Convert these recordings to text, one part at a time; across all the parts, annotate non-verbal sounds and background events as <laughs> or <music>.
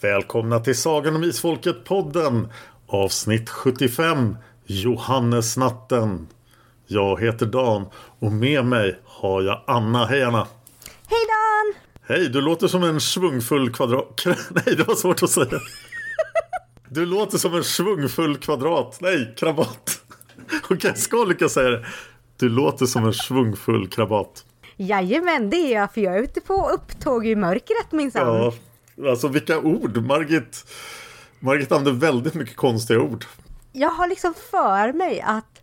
Välkomna till Sagan om Isfolket-podden Avsnitt 75 Johannesnatten Jag heter Dan och med mig har jag Anna. Hej Anna! Hej Dan! Hej, du låter som en svungfull kvadrat... <laughs> Nej, det var svårt att säga. Du låter som en svungfull kvadrat. Nej, krabat. <laughs> Okej, okay, jag ska lyckas säga det. Du låter som en svungfull krabat. Jajamän, det är jag för jag är ute på upptåg i mörkret minsann. Ja, Alltså vilka ord! Margit, Margit använde väldigt mycket konstiga ord. Jag har liksom för mig att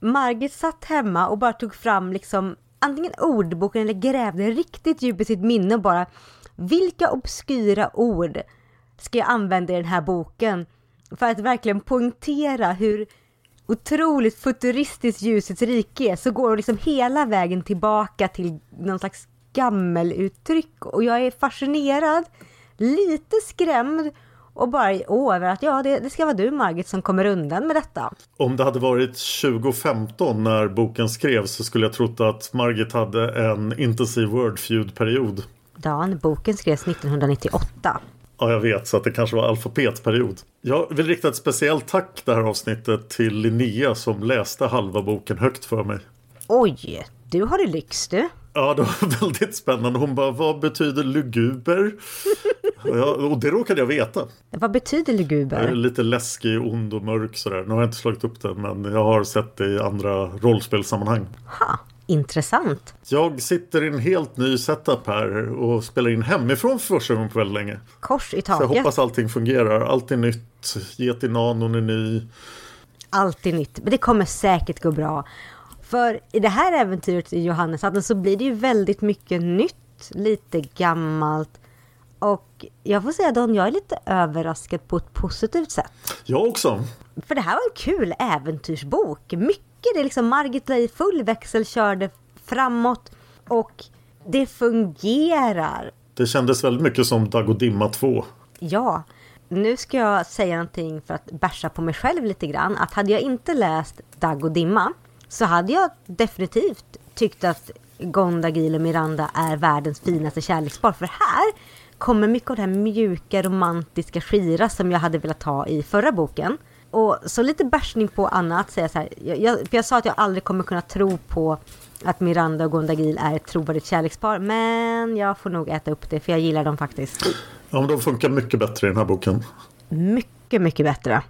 Margit satt hemma och bara tog fram liksom antingen ordboken eller grävde riktigt djupt i sitt minne och bara vilka obskyra ord ska jag använda i den här boken för att verkligen poängtera hur otroligt futuristiskt ljusets rike är så går hon liksom hela vägen tillbaka till någon slags gammeluttryck och jag är fascinerad lite skrämd och bara över att ja, det, det, ska vara du Margit som kommer undan med detta. Om det hade varit 2015 när boken skrevs så skulle jag trott att Margit hade en intensiv wordfeud-period. Dan, boken skrevs 1998. Ja, jag vet, så att det kanske var alfabetperiod. Jag vill rikta ett speciellt tack det här avsnittet till Linnea som läste halva boken högt för mig. Oj, du har det lyx du. Ja, det var <laughs> väldigt spännande. Hon bara, vad betyder luguber? ja, och det råkade jag veta. Vad betyder luguber? Lite läskig, ond och mörk sådär. Nu har jag inte slagit upp det, men jag har sett det i andra rollspelssammanhang. Ha, intressant. Jag sitter i en helt ny setup här och spelar in hemifrån för första gången på väldigt länge. Kors i taket. Så jag hoppas allting fungerar. Allt är nytt. Yeti Nanon är ny. Allt är nytt, men det kommer säkert gå bra. För i det här äventyret i Johanneshatten så blir det ju väldigt mycket nytt, lite gammalt. Och jag får säga Don, jag är lite överraskad på ett positivt sätt. Jag också. För det här var en kul äventyrsbok. Mycket, det är liksom Margit i full växel körde framåt och det fungerar. Det kändes väldigt mycket som Dag och Dimma 2. Ja, nu ska jag säga någonting för att bärsa på mig själv lite grann. Att hade jag inte läst Dag och Dimma så hade jag definitivt tyckt att Gonda, Gil och Miranda är världens finaste kärlekspar. För här kommer mycket av det här mjuka, romantiska, skira som jag hade velat ha i förra boken. Och så lite bärsning på Anna att säga så här. Jag, för jag sa att jag aldrig kommer kunna tro på att Miranda och Gonda Gil är ett trovärdigt kärlekspar. Men jag får nog äta upp det för jag gillar dem faktiskt. Ja, men de funkar mycket bättre i den här boken. Mycket, mycket bättre.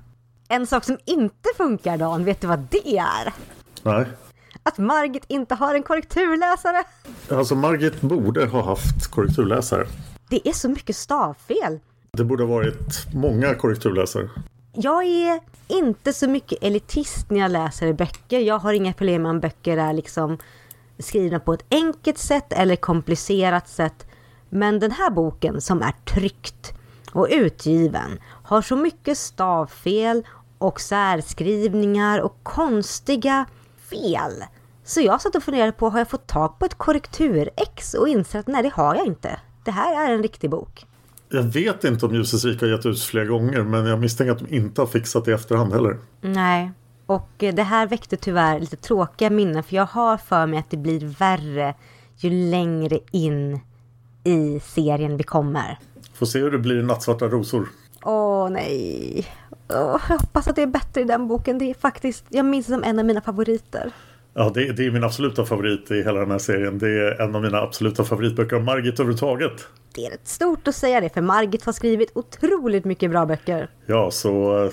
En sak som inte funkar Dan, vet du vad det är? Nej. Att Margit inte har en korrekturläsare. Alltså Margit borde ha haft korrekturläsare. Det är så mycket stavfel. Det borde ha varit många korrekturläsare. Jag är inte så mycket elitist när jag läser böcker. Jag har inga problem med om böcker är liksom skrivna på ett enkelt sätt eller komplicerat sätt. Men den här boken som är tryckt och utgiven har så mycket stavfel och särskrivningar och konstiga fel. Så jag satt och funderade på, har jag fått tag på ett korrektur-ex och inser att nej, det har jag inte. Det här är en riktig bok. Jag vet inte om Ljusets rike har gett ut flera gånger, men jag misstänker att de inte har fixat det i efterhand heller. Nej, och det här väckte tyvärr lite tråkiga minnen, för jag har för mig att det blir värre ju längre in i serien vi kommer. Får se hur det blir i Nattsvarta rosor. Åh nej. Åh, jag hoppas att det är bättre i den boken. Det är faktiskt, jag minns det som en av mina favoriter. Ja, det, det, är min absoluta favorit i hela den här serien. Det är en av mina absoluta favoritböcker av Margit överhuvudtaget. Det är rätt stort att säga det, för Margit har skrivit otroligt mycket bra böcker. Ja, så uh,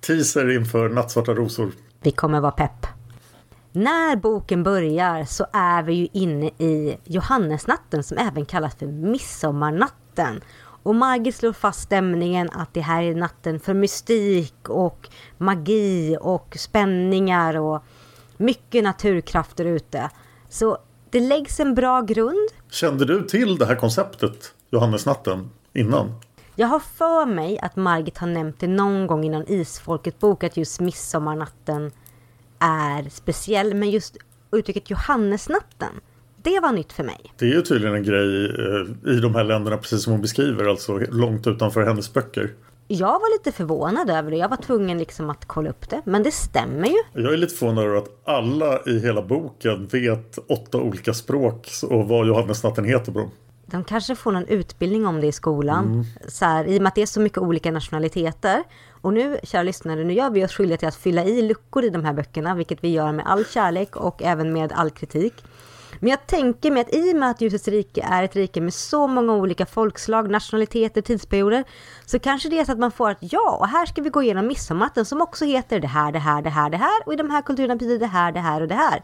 teaser inför Nattsvarta rosor. Vi kommer vara pepp. När boken börjar så är vi ju inne i Johannesnatten som även kallas för Midsommarnatten. Och Margit slår fast stämningen att det här är natten för mystik och magi och spänningar och mycket naturkrafter ute. Så det läggs en bra grund. Kände du till det här konceptet, Johannesnatten, innan? Jag har för mig att Margit har nämnt det någon gång i någon Isfolket-bok att just midsommarnatten är speciell. Men just uttrycket Johannesnatten det var nytt för mig. Det är ju tydligen en grej eh, i de här länderna precis som hon beskriver, alltså långt utanför hennes böcker. Jag var lite förvånad över det. Jag var tvungen liksom att kolla upp det. Men det stämmer ju. Jag är lite förvånad över att alla i hela boken vet åtta olika språk och vad Johannesnatten heter på dem. de kanske får någon utbildning om det i skolan. Så här, I och med att det är så mycket olika nationaliteter. Och nu, kära lyssnare, nu gör vi oss skyldiga till att fylla i luckor i de här böckerna, vilket vi gör med all kärlek och även med all kritik. Men jag tänker mig att i och med att ljusets rike är ett rike med så många olika folkslag, nationaliteter, tidsperioder, så kanske det är så att man får att ja, och här ska vi gå igenom midsommarnatten som också heter det här, det här, det här, det här, och i de här kulturerna betyder det här, det här och det här.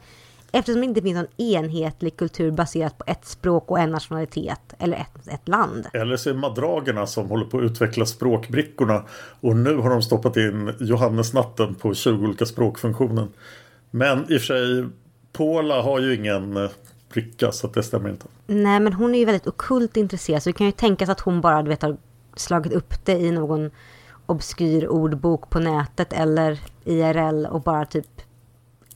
Eftersom det inte finns någon enhetlig kultur baserat på ett språk och en nationalitet eller ett, ett land. Eller så är madragerna som håller på att utveckla språkbrickorna och nu har de stoppat in Johannesnatten på 20 olika språkfunktionen. Men i och för sig, Paula har ju ingen eh, bricka så det stämmer inte. Nej, men hon är ju väldigt okult intresserad så det kan ju tänkas att hon bara du vet, har slagit upp det i någon obskyr ordbok på nätet eller IRL och bara typ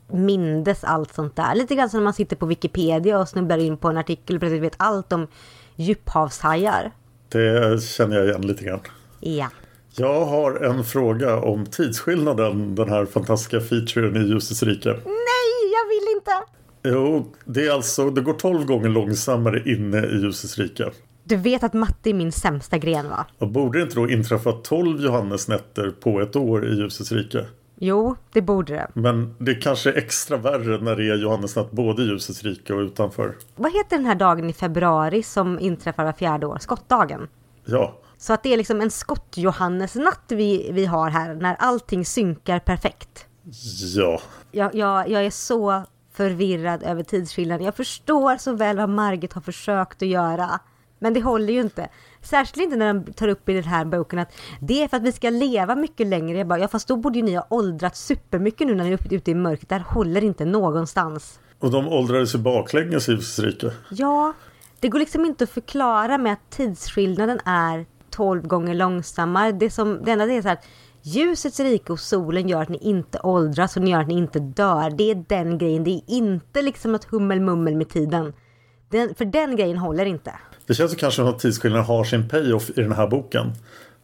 mindes allt sånt där. Lite grann som när man sitter på Wikipedia och snubblar in på en artikel och plötsligt vet allt om djuphavshajar. Det känner jag igen lite grann. Ja. Jag har en fråga om tidsskillnaden, den här fantastiska featuren i Ljusets rike. Nej, jag vill inte! Jo, det är alltså, det går 12 gånger långsammare inne i Ljusets rike. Du vet att matte är min sämsta gren va? Och borde det inte då inträffa 12 Johannesnätter på ett år i Ljusets rike? Jo, det borde det. Men det kanske är extra värre när det är Johannesnatt både i Ljusets rike och utanför. Vad heter den här dagen i februari som inträffar var fjärde år? Skottdagen. Ja, Så att det är liksom en skott-Johannesnatt vi, vi har här när allting synkar perfekt. Ja. Jag, jag, jag är så förvirrad över tidsskillnaden. Jag förstår så väl vad Margit har försökt att göra. Men det håller ju inte. Särskilt inte när de tar upp i den här boken att det är för att vi ska leva mycket längre. Jag bara, ja fast då borde ju ni ha åldrats supermycket nu när ni är ute i mörkret. Det här håller inte någonstans. Och de åldrades ju baklänges i Ljusets rike. Ja, det går liksom inte att förklara med att tidsskillnaden är 12 gånger långsammare. Det, som, det enda det är så här att ljusets rike och solen gör att ni inte åldras och ni gör att ni inte dör. Det är den grejen. Det är inte liksom något hummelmummel med tiden. Den, för den grejen håller inte. Det känns ju kanske som att tidsskillnaden har sin payoff i den här boken.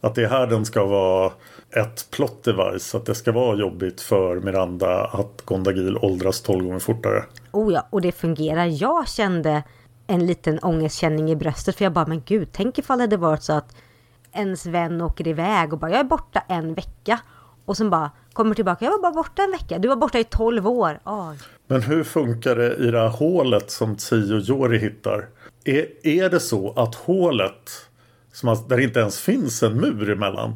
Att det är här den ska vara ett plot device. Att det ska vara jobbigt för Miranda att Gondagil åldras 12 gånger fortare. Oh ja, och det fungerar. Jag kände en liten ångestkänning i bröstet för jag bara, men gud, tänk ifall det hade varit så att ens vän åker iväg och bara, jag är borta en vecka. Och sen bara kommer tillbaka, jag var bara borta en vecka. Du var borta i 12 år. Oj. Men hur funkar det i det här hålet som Tio Jori hittar? Är, är det så att hålet, som där det inte ens finns en mur emellan,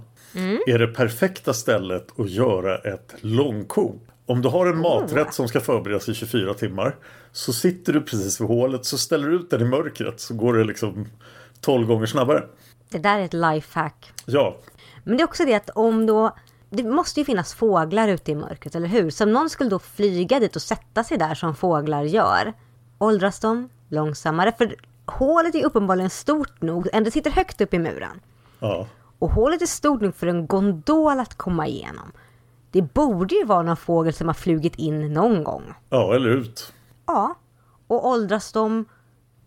är det perfekta stället att göra ett långkok? Om du har en maträtt som ska förberedas i 24 timmar så sitter du precis vid hålet så ställer du ut den i mörkret så går det liksom 12 gånger snabbare. Det där är ett lifehack. Ja, Men det är också det att om då, det måste ju finnas fåglar ute i mörkret, eller hur? Så om någon skulle då flyga dit och sätta sig där som fåglar gör, åldras de långsammare? För hålet är uppenbarligen stort nog, det sitter högt upp i muren. ja. Och hålet är stort nog för en gondol att komma igenom. Det borde ju vara någon fågel som har flugit in någon gång. Ja, eller ut. Ja. Och åldras de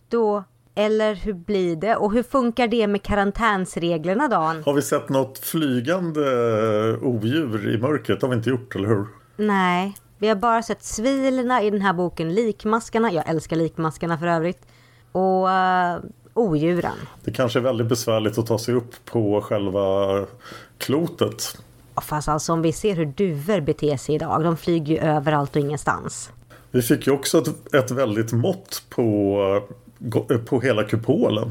då? Eller hur blir det? Och hur funkar det med karantänsreglerna Dan? Har vi sett något flygande eh, odjur i mörkret? Det har vi inte gjort, eller hur? Nej, vi har bara sett svilerna i den här boken, likmaskarna, jag älskar likmaskarna för övrigt, och uh, odjuren. Det kanske är väldigt besvärligt att ta sig upp på själva klotet. Fast alltså om vi ser hur duvor beter sig idag, de flyger ju överallt och ingenstans. Vi fick ju också ett, ett väldigt mått på, på hela kupolen.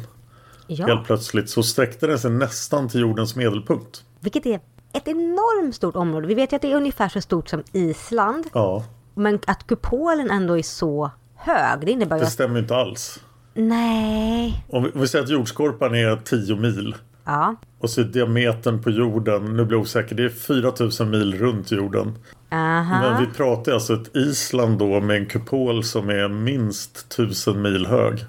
Ja, Helt plötsligt så sträckte den sig nästan till jordens medelpunkt. vilket är ett enormt stort område. Vi vet ju att det är ungefär så stort som Island, Ja, men att kupolen ändå är så hög, det innebär ju det att... stämmer inte alls. Nej. Om vi, om vi säger att jordskorpan är 10 mil. Ja, Och så diametern på jorden, nu blir jag osäker, det är 4000 mil runt jorden. aha. Men vi pratar alltså ett Island då med en kupol som är minst 1000 mil hög.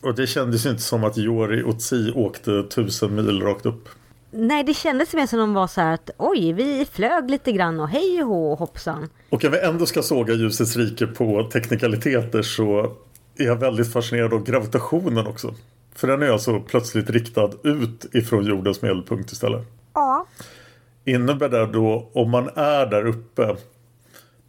Och det kändes ju inte som att Jori och Tsi åkte 1000 mil rakt upp. Nej, det kändes mer som de var så här att oj, vi flög lite grann och hej och hå, hoppsan. Och om vi ändå ska såga ljusets rike på teknikaliteter så är jag väldigt fascinerad av gravitationen också. För den är alltså plötsligt riktad ut ifrån jordens medelpunkt istället. Ja. Innebär det då om man är där uppe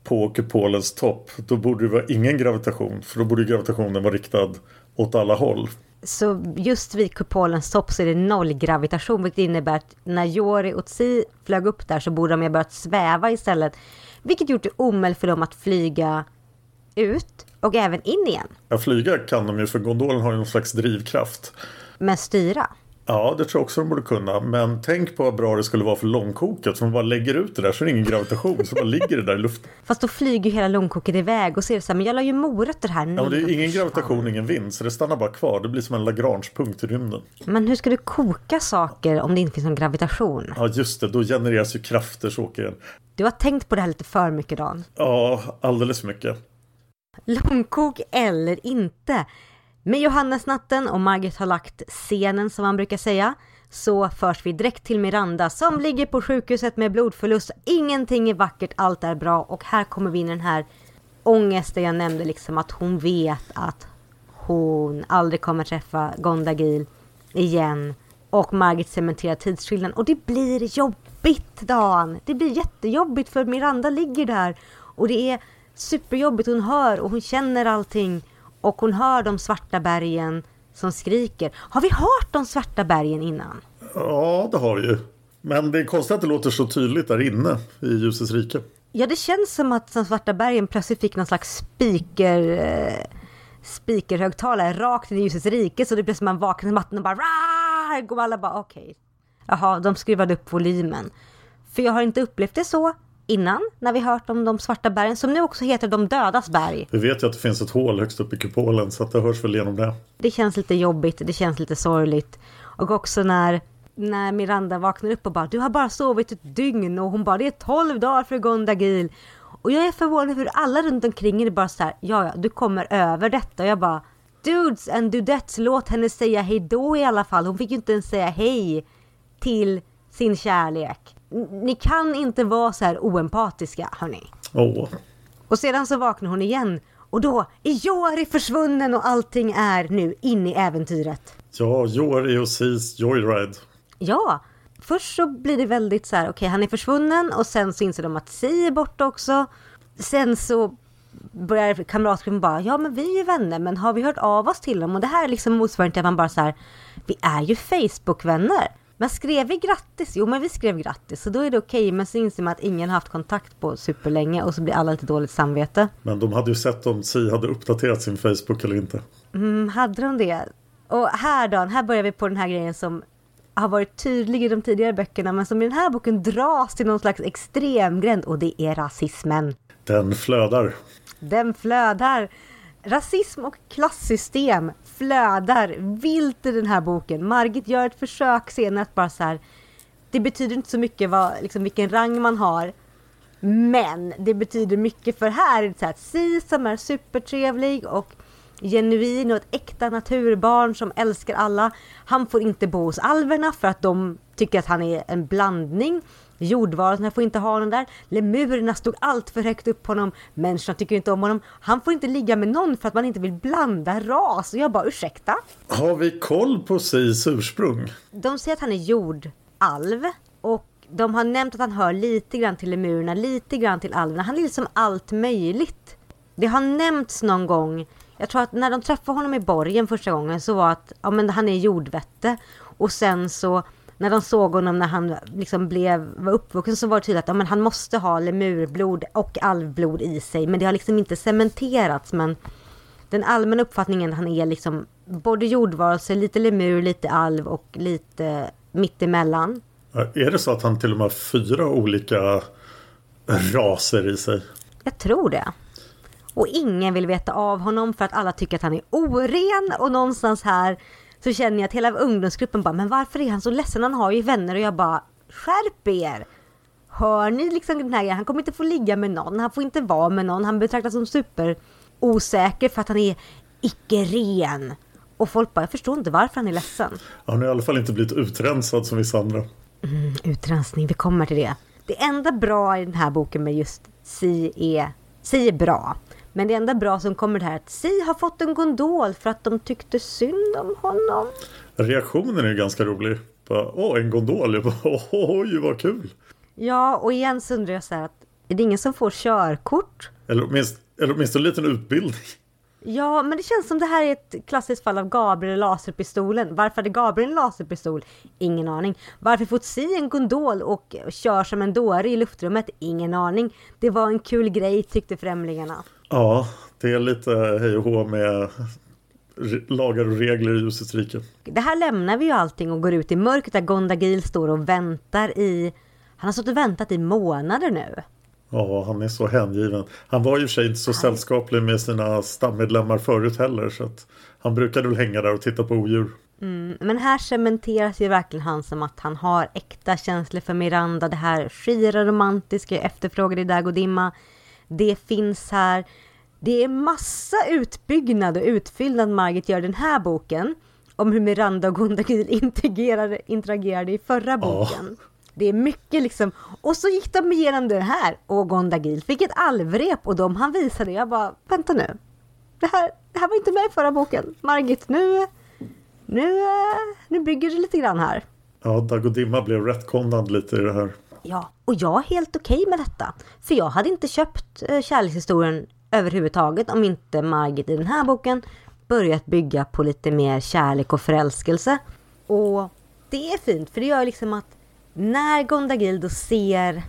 på kupolens topp då borde det vara ingen gravitation för då borde gravitationen vara riktad åt alla håll. Så just vid kupolens topp så är det nollgravitation, vilket innebär att när Jori och Tsi flög upp där så borde de ha börjat sväva istället. Vilket gjort det omöjligt för dem att flyga ut och även in igen. Ja, flyga kan de ju för gondolen har ju någon slags drivkraft. Men styra? Ja, det tror jag också de borde kunna. Men tänk på vad bra det skulle vara för långkoket. För man bara lägger ut det där så är det ingen gravitation. Så bara ligger det där i luften. <laughs> Fast då flyger ju hela långkoket iväg och ser så här, men jag la ju morötter här. Ja, men det är ingen gravitation, ingen vind. Så det stannar bara kvar. Det blir som en Lagrange-punkt i rymden. Men hur ska du koka saker om det inte finns någon gravitation? Ja, just det. Då genereras ju krafter så åker den. Du har tänkt på det här lite för mycket, Dan. Ja, alldeles för mycket. Långkok eller inte. Med Johannesnatten och Margit har lagt scenen som man brukar säga så förs vi direkt till Miranda som ligger på sjukhuset med blodförlust. Ingenting är vackert, allt är bra och här kommer vi in i den här ångesten jag nämnde liksom att hon vet att hon aldrig kommer träffa Gondagil igen och Margit cementerar tidsskillnaden och det blir jobbigt Dan. Det blir jättejobbigt för Miranda ligger där och det är superjobbigt. Hon hör och hon känner allting och hon hör de svarta bergen som skriker. Har vi hört de svarta bergen innan? Ja, det har vi ju. Men det är konstigt att det låter så tydligt där inne i ljusets rike. Ja, det känns som att de svarta bergen plötsligt fick någon slags speaker, eh, speakerhögtalare rakt in i ljusets rike. Så det blev som man vaknade i matten och bara Rar! Och alla bara okej. Okay. Jaha, de skruvade upp volymen. För jag har inte upplevt det så innan när vi hört om de svarta bergen som nu också heter de dödas berg. Vi vet ju att det finns ett hål högst upp i kupolen så att det hörs väl genom det. Det känns lite jobbigt, det känns lite sorgligt. Och också när, när Miranda vaknar upp och bara du har bara sovit ett dygn och hon bara det är tolv dagar för Gondagil. Och jag är förvånad hur alla runt omkring är bara så här, ja ja, du kommer över detta. Och jag bara, dudes and dudettes, låt henne säga hej då i alla fall. Hon fick ju inte ens säga hej till sin kärlek ni kan inte vara så här oempatiska, hörni. Oh. Och sedan så vaknar hon igen och då är Jori försvunnen och allting är nu inne i äventyret. Ja, Jori och Sis Joyride. Ja, först så blir det väldigt så här, okej okay, han är försvunnen och sen så inser de att Si är borta också. Sen så börjar kamratgruppen bara, ja men vi är ju vänner men har vi hört av oss till dem? Och det här är liksom motsvarande till att man bara så här, vi är ju Facebook-vänner. Men skrev vi grattis? Jo men vi skrev grattis och då är det okej men så inser man att ingen haft kontakt på superlänge och så blir alla lite dåligt samvete. Men de hade ju sett om Si hade uppdaterat sin Facebook eller inte. Mm, hade de det? Och här då, här börjar vi på den här grejen som har varit tydlig i de tidigare böckerna men som i den här boken dras till någon slags extremgränd och det är rasismen. Den flödar. Den flödar. Rasism och klassystem flödar vilt i den här boken. Margit gör ett försök senare att bara så här, det betyder inte så mycket vad, liksom, vilken rang man har. Men det betyder mycket för här är det så här, Si som är supertrevlig och genuin och ett äkta naturbarn som älskar alla. Han får inte bo hos alverna för att de tycker att han är en blandning. Jordvarelserna får inte ha honom där. Lemurerna stod allt för högt upp på honom. Människorna tycker inte om honom. Han får inte ligga med någon för att man inte vill blanda ras. Och jag bara ursäkta? Har vi koll på Sis ursprung? De säger att han är jordalv. Och de har nämnt att han hör lite grann till lemurerna, lite grann till alverna. Han är liksom allt möjligt. Det har nämnts någon gång. Jag tror att när de träffade honom i borgen första gången så var att ja, men han är jordvätte. Och sen så när de såg honom när han liksom blev, var uppvuxen så var det tydligt att ja, men han måste ha lemurblod och alvblod i sig. Men det har liksom inte cementerats. Men den allmänna uppfattningen han är liksom både jordvarelse, lite lemur, lite alv och lite mittemellan. Är det så att han till och med har fyra olika raser i sig? Jag tror det. Och ingen vill veta av honom för att alla tycker att han är oren och någonstans här så känner jag att hela ungdomsgruppen bara, men varför är han så ledsen? Han har ju vänner och jag bara, skärp er! Hör ni liksom den här grejen? Han kommer inte få ligga med någon, han får inte vara med någon, han betraktas som super osäker för att han är icke-ren. Och folk bara, jag förstår inte varför han är ledsen. Han har i alla fall inte blivit utrensad som vissa andra. Mm, utrensning, vi kommer till det. Det enda bra i den här boken med just Si är, si är bra. Men det enda bra som kommer det här att Si har fått en gondol för att de tyckte synd om honom. Reaktionen är ganska rolig. Åh, en gondol. Jag bara, oj, vad kul. Ja, och igen så undrar jag så här att är det ingen som får körkort? Eller åtminstone, eller åtminstone en liten utbildning. Ja, men det känns som det här är ett klassiskt fall av Gabriel laserpistolen. Varför hade Gabriel en laserpistol? Ingen aning. Varför får si en gondol och kör som en dåre i luftrummet? Ingen aning. Det var en kul grej tyckte främlingarna. Ja, det är lite hej och hå med lagar och regler i ljusets rike. Det här lämnar vi ju allting och går ut i mörkret där Gondagil står och väntar i... Han har stått och väntat i månader nu. Ja, han är så hängiven. Han var ju för sig inte så sällskaplig med sina stammedlemmar förut heller. Så att han brukade väl hänga där och titta på odjur. Mm, men här cementeras ju verkligen han som att han har äkta känslor för Miranda. Det här skira romantiska efterfrågade i Dag och Dimma. Det finns här. Det är massa utbyggnad och utfyllnad Margit gör den här boken. Om hur Miranda och Gondagil interagerade, interagerade i förra boken. Ja. Det är mycket liksom. Och så gick de igenom det här. Och Gondagil fick ett alvrep och de han visade. Jag bara, vänta nu. Det här, det här var inte med i förra boken. Margit, nu, nu, nu bygger det lite grann här. Ja, Dag och Dimma blev retconad lite i det här. Ja, och jag är helt okej okay med detta. För jag hade inte köpt eh, kärlekshistorien överhuvudtaget om inte Margit i den här boken börjat bygga på lite mer kärlek och förälskelse. Och det är fint, för det gör liksom att när Gondagildo ser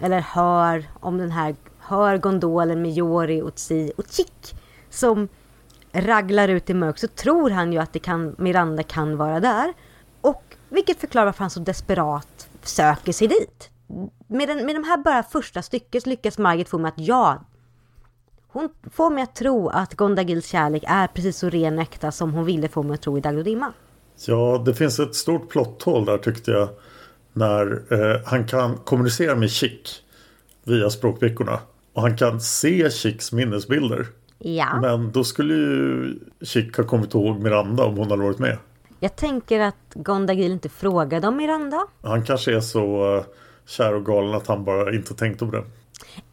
eller hör om den här, hör gondolen med Jori och Tsi och Chick som raglar ut i mörk så tror han ju att det kan, Miranda kan vara där. Och vilket förklarar varför han så desperat söker sig dit. Med, den, med de här bara första stycket lyckas Margit få mig att ja, hon får mig att tro att Gondagils kärlek är precis så ren och äkta som hon ville få mig att tro i Dagd och Dimma. Ja, det finns ett stort plotthål där tyckte jag när eh, han kan kommunicera med Chick via språkveckorna. Och han kan se Chicks minnesbilder. Ja. Men då skulle ju Chick ha kommit ihåg Miranda om hon hade varit med. Jag tänker att Gondagil inte frågade om Miranda. Han kanske är så uh, kär och galen att han bara inte tänkte på det.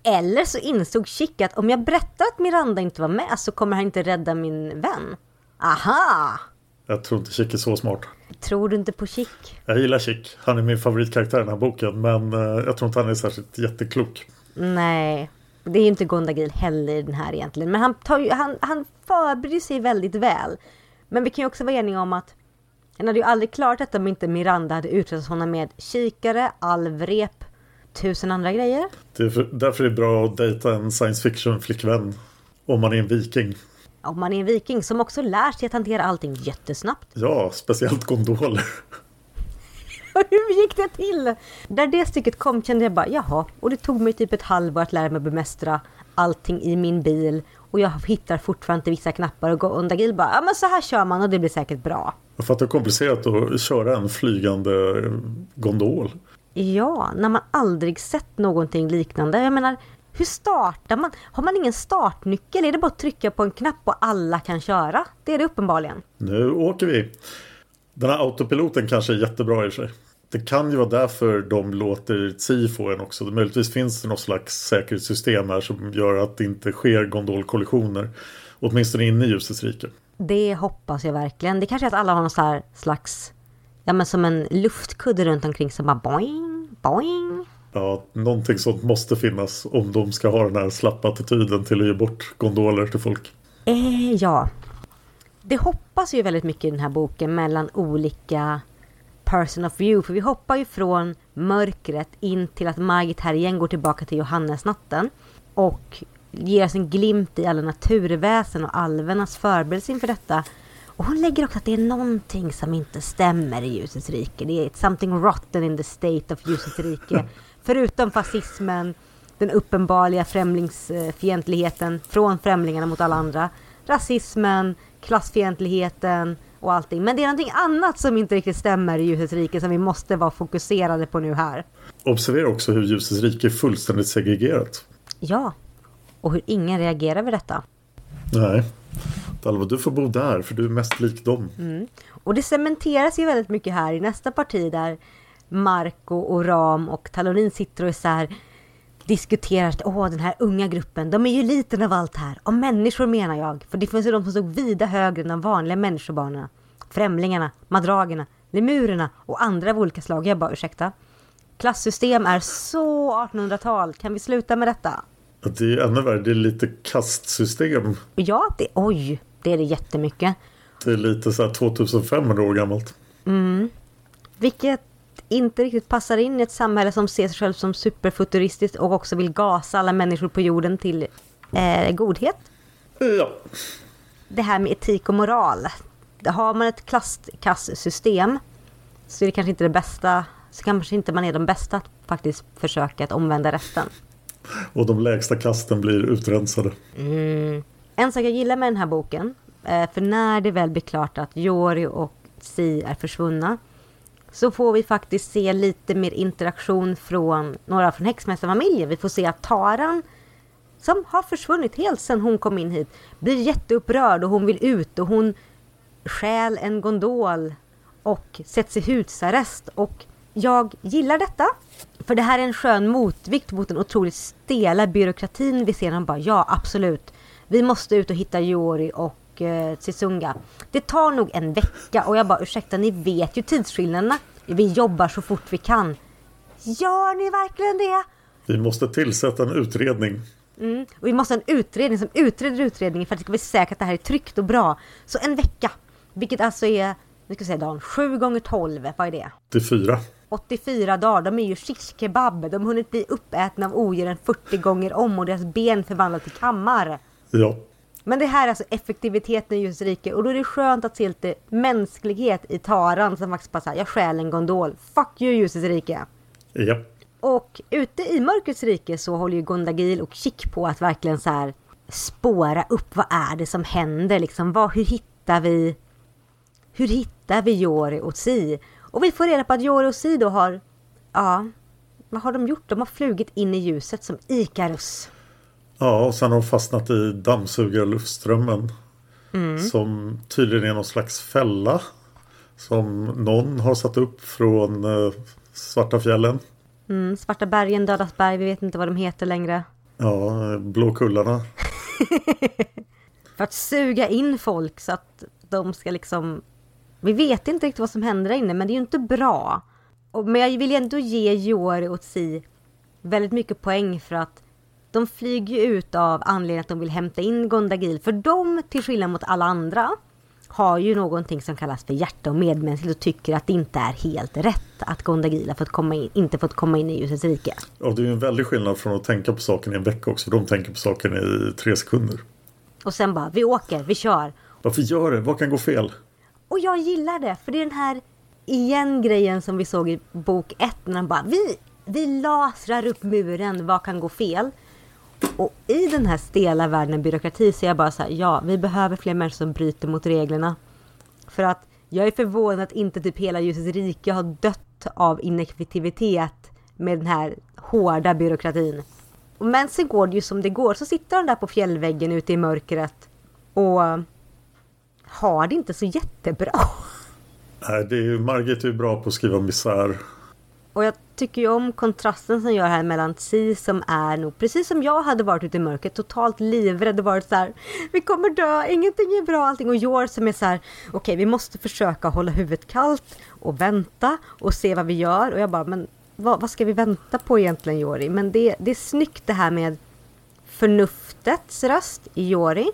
Eller så insåg Chick att om jag berättar att Miranda inte var med så kommer han inte rädda min vän. Aha! Jag tror inte Chick är så smart. Tror du inte på Chick? Jag gillar Chick. Han är min favoritkaraktär i den här boken. Men eh, jag tror inte han är särskilt jätteklok. Nej, det är inte Gondagil heller i den här egentligen. Men han, tar ju, han, han förbereder sig väldigt väl. Men vi kan ju också vara eniga om att han hade ju aldrig klarat detta om inte Miranda hade utrustat honom med kikare, alvrep, tusen andra grejer. Det är för, därför är det bra att dejta en science fiction flickvän. Om man är en viking om man är en viking som också lär sig att hantera allting jättesnabbt. Ja, speciellt gondoler. <laughs> Hur gick det till? Där det stycket kom kände jag bara jaha, och det tog mig typ ett halvår att lära mig bemästra allting i min bil och jag hittar fortfarande inte vissa knappar och Gondagil bara ja men så här kör man och det blir säkert bra. För att det är komplicerat att köra en flygande gondol. Ja, när man aldrig sett någonting liknande. Jag menar, hur startar man? Har man ingen startnyckel? Är det bara att trycka på en knapp och alla kan köra? Det är det uppenbarligen. Nu åker vi. Den här autopiloten kanske är jättebra i sig. Det kan ju vara därför de låter Tsi få en också. Möjligtvis finns det något slags säkerhetssystem här som gör att det inte sker gondolkollisioner. Åtminstone inne i ljusets rike. Det hoppas jag verkligen. Det kanske är att alla har någon slags, ja men som en luftkudde runt omkring som bara boing, boing. Ja, någonting sånt måste finnas om de ska ha den här slappa attityden till att ge bort gondoler till folk. Eh, ja. Det hoppas ju väldigt mycket i den här boken mellan olika person of view. För vi hoppar ju från mörkret in till att Margit här igen går tillbaka till Johannesnatten. Och ger oss en glimt i alla naturväsen och alvernas förberedelse inför detta. Och hon lägger också att det är någonting som inte stämmer i ljusets rike. Det är something rotten in the state of ljusets rike. <laughs> förutom fascismen, den uppenbarliga främlingsfientligheten från främlingarna mot alla andra, rasismen, klassfientligheten och allting. Men det är någonting annat som inte riktigt stämmer i ljusets rike som vi måste vara fokuserade på nu här. Observera också hur ljusets rike är fullständigt segregerat. Ja, och hur ingen reagerar vid detta. Nej. Dalva, du får bo där för du är mest lik dem. Mm. Och det cementeras ju väldigt mycket här i nästa parti där Marco och Ram och Talonin sitter och är så här diskuterar att åh, den här unga gruppen, de är ju liten av allt här. Om människor menar jag. För det finns ju de som stod vida högre än de vanliga människobarnen. Främlingarna, madragerna, lemurerna och andra av olika slag. Jag bara ursäkta. Klassystem är så 1800-tal. Kan vi sluta med detta? Att det är ännu värre, det är lite kastsystem. Ja, det, oj, det är det jättemycket. Det är lite så här 2500 år gammalt. Vilket inte riktigt passar in i ett samhälle som ser sig själv som superfuturistiskt och också vill gasa alla människor på jorden till eh, godhet. Ja, Det här med etik och moral. Har man ett klasskastsystem så är det kanske inte det bästa, så kanske inte man är de bästa att faktiskt försöka att omvända resten. Och de lägsta kasten blir utrensade. En sak jag gillar med den här boken, eh, för när det väl blir klart att Jori och Si är försvunna, så får vi faktiskt se lite mer interaktion från några från häxmästarfamiljen. Vi får se att Taran, som har försvunnit helt sedan hon kom in hit, blir jätteupprörd och hon vill ut och hon stjäl en gondol och sätts i husarrest. Och jag gillar detta. För det här är en skön motvikt mot den otroligt stela byråkratin vi ser. Han bara, ja absolut. Vi måste ut och hitta Jori och eh, Tsunga. Det tar nog en vecka och jag bara, ursäkta ni vet ju tidsskillnaderna. Vi jobbar så fort vi kan. Gör ni verkligen det? Vi måste tillsätta en utredning. Mm. Och vi måste ha en utredning som utreder utredningen för att det ska bli säkert att det här är tryggt och bra. Så en vecka. Vilket alltså är, vi ska säga Dan, 7 gånger 12, vad är det? till fyra. 84 dagar, de är ju shish kebab. De har hunnit bli uppätna av odjuren 40 gånger om och deras ben förvandlade till kammar. Ja, Men det här är alltså effektiviteten i ljusets rike och då är det skönt att se lite mänsklighet i Taran som faktiskt bara säger jag stjäl en gondol. Fuck you ljusets rike. ja. Och ute i mörkrets rike så håller ju Gondagil och Chick på att verkligen så här spåra upp vad är det som händer liksom. Vad, hur hittar vi hur hittar vi Jori och Si? Och vi får reda på att Jori och Si då har, ja, vad har de gjort? De har flugit in i ljuset som Ikarus. Ja, och sen har de fastnat i dammsugarluftströmmen. Som tydligen är någon slags fälla. Som någon har satt upp från eh, Svarta fjällen. Mm, Svarta bergen, Dödas berg, vi vet inte vad de heter längre. Ja, Blåkullarna. <laughs> För att suga in folk så att de ska liksom... Vi vet inte riktigt vad som händer där inne, men det är ju inte bra. Och, men jag vill ändå ge Jori och Si väldigt mycket poäng för att de flyger ju ut av anledningen att de vill hämta in Gondagil. För de, till skillnad mot alla andra, har ju någonting som kallas för hjärta och medmänskligt och tycker att det inte är helt rätt att Gondagil fått komma in, inte fått komma in i ljusets rike. Och det är ju en väldig skillnad från att tänka på saken i en vecka också. För de tänker på saken i tre sekunder. Och sen bara, vi åker, vi kör. Varför gör det? Vad kan gå fel? Och jag gillar det, för det är den här igen grejen som vi såg i bok ett när han bara vi, vi lasrar upp muren, vad kan gå fel? Och i den här stela världen av byråkrati så är jag bara så här, ja, vi behöver fler människor som bryter mot reglerna. För att jag är förvånad att inte typ hela ljusets rike har dött av ineffektivitet med den här hårda byråkratin. Men sen går det ju som det går, så sitter han där på fjällväggen ute i mörkret och har det inte så jättebra. Nej, det är ju, Margit är ju bra på att skriva misär. Och jag tycker ju om kontrasten som gör här mellan Si som är nog, precis som jag hade varit ute i mörkret, totalt livrädd och varit så här, vi kommer dö, ingenting är bra, allting. Och Jor som är så här, okej vi måste försöka hålla huvudet kallt och vänta och se vad vi gör. Och jag bara, men vad, vad ska vi vänta på egentligen Jori? Men det, det är snyggt det här med förnuftets röst i Jori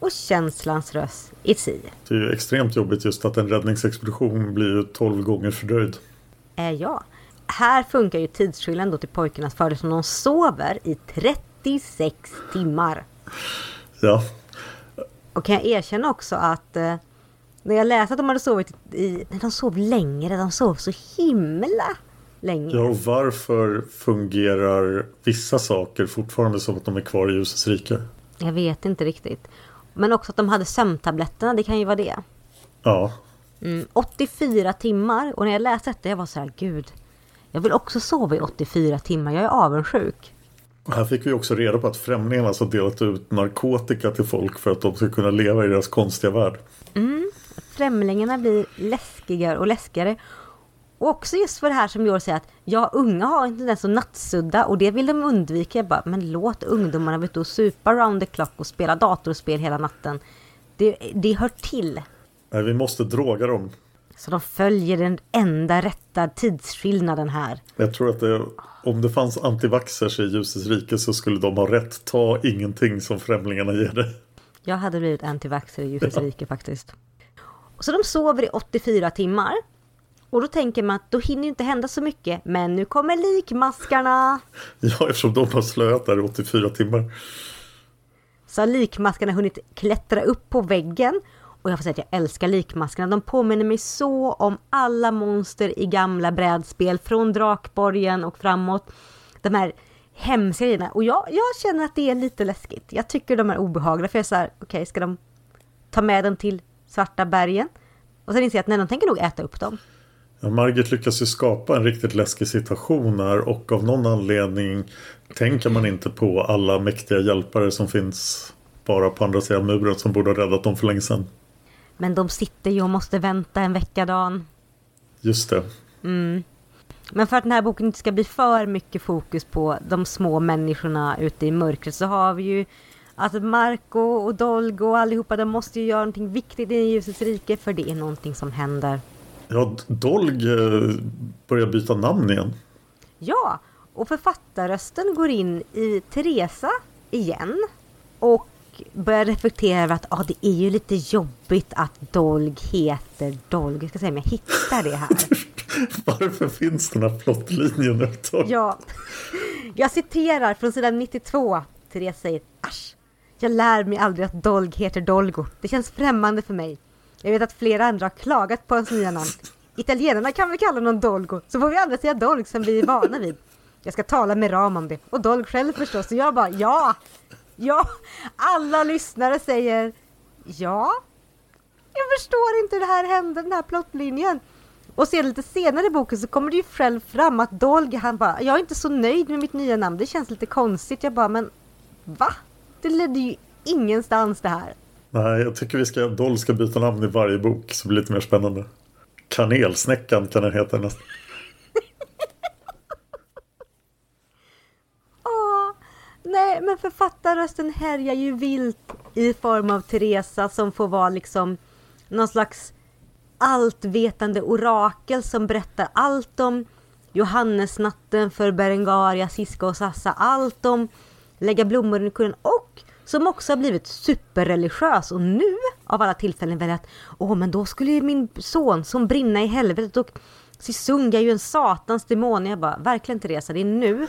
och känslans röst i Si. Det är ju extremt jobbigt just att en räddningsexpedition blir ju 12 gånger fördröjd. är jag. Här funkar ju tidsskillnaden då till pojkarnas fördel som de sover i 36 timmar. Ja, Och kan jag erkänna också att eh, när jag läste att de hade sovit i... Nej, de sov längre. De sov så himla länge. ja och varför fungerar vissa saker fortfarande som att de är kvar i ljusets rike? Jag vet inte riktigt. Men också att de hade sömntabletterna, det kan ju vara det. Ja, Mm, 84 timmar. Och när jag läste detta, jag var så här, gud. Jag vill också sova i 84 timmar. Jag är avundsjuk. här fick vi också reda på att främlingarna alltså delat ut narkotika till folk för att de ska kunna leva i deras konstiga värld. Främlingarna blir läskigare och läskigare. Och också just för det här som Georg säger att ja, unga har en tendens att nattsudda och det vill de undvika. Jag bara, men låt ungdomarna vara ute och supa round the clock och spela datorspel hela natten. Det, det hör till. Nej, vi måste droga dem. Så de följer den enda rätta tidsskillnaden här. Jag tror att det, om det fanns antivaxers i ljusets rike så skulle de ha rätt. Ta ingenting som främlingarna ger dig. Jag hade blivit antivaxxer i ljusets rike faktiskt. Så de sover i 84 timmar. Och då tänker man att då hinner inte hända så mycket. Men nu kommer likmaskarna. Ja, eftersom de har slöat där i 84 timmar. Så har likmaskarna hunnit klättra upp på väggen. Och jag får säga att jag älskar likmaskarna. De påminner mig så om alla monster i gamla brädspel. Från Drakborgen och framåt. De här hemska grejerna. Och jag, jag känner att det är lite läskigt. Jag tycker de är obehagliga. För jag är så här, okej, okay, ska de ta med den till Svarta bergen? Och sen inser jag att nej, de tänker nog äta upp dem. Ja, Margit lyckas ju skapa en riktigt läskig situation här och av någon anledning tänker man inte på alla mäktiga hjälpare som finns bara på andra sidan muren som borde ha räddat dem för länge sedan. Men de sitter ju och måste vänta en vecka Dan. Just det. Mm. Men för att den här boken inte ska bli för mycket fokus på de små människorna ute i mörkret så har vi ju att Marco och Dolgo och allihopa de måste ju göra någonting viktigt i ljusets rike för det är någonting som händer. Ja, Dolg eh, börjar byta namn igen. Ja, och författarrösten går in i Teresa igen. Och börjar reflektera över att ah, det är ju lite jobbigt att Dolg heter Dolg. Jag ska se om jag hittar det här. <laughs> Varför finns den här plottlinjen? Ja, jag citerar från sidan 92. Therese säger Asch, jag lär mig aldrig att Dolg heter Dolgo. Det känns främmande för mig. Jag vet att flera andra har klagat på hans nya namn. Italienarna kan väl kalla honom Dolgo, så får vi andra säga Dolg som vi är vana vid. Jag ska tala med Ram om det. Och Dolg själv förstås. och jag bara, ja! Ja! Alla lyssnare säger ja. Jag förstår inte hur det här hände, den här plottlinjen. Och sen lite senare i boken så kommer det ju själv fram att Dolg, han bara, jag är inte så nöjd med mitt nya namn. Det känns lite konstigt. Jag bara, men va? Det ledde ju ingenstans det här. Nej, jag tycker vi ska, Doll ska byta namn i varje bok så blir det lite mer spännande. Kanelsnäckan kan den heta nästan. <laughs> Åh, nej, men författarrösten härjar ju vilt i form av Teresa som får vara liksom någon slags alltvetande orakel som berättar allt om Johannesnatten för Berengaria, Siska och Sassa. Allt om lägga blommor i kullen och som också har blivit superreligiös och nu av alla tillfällen väljer att åh men då skulle ju min son som brinna i helvetet och Sisunga är ju en satans demon. Jag bara, verkligen Teresa, det är nu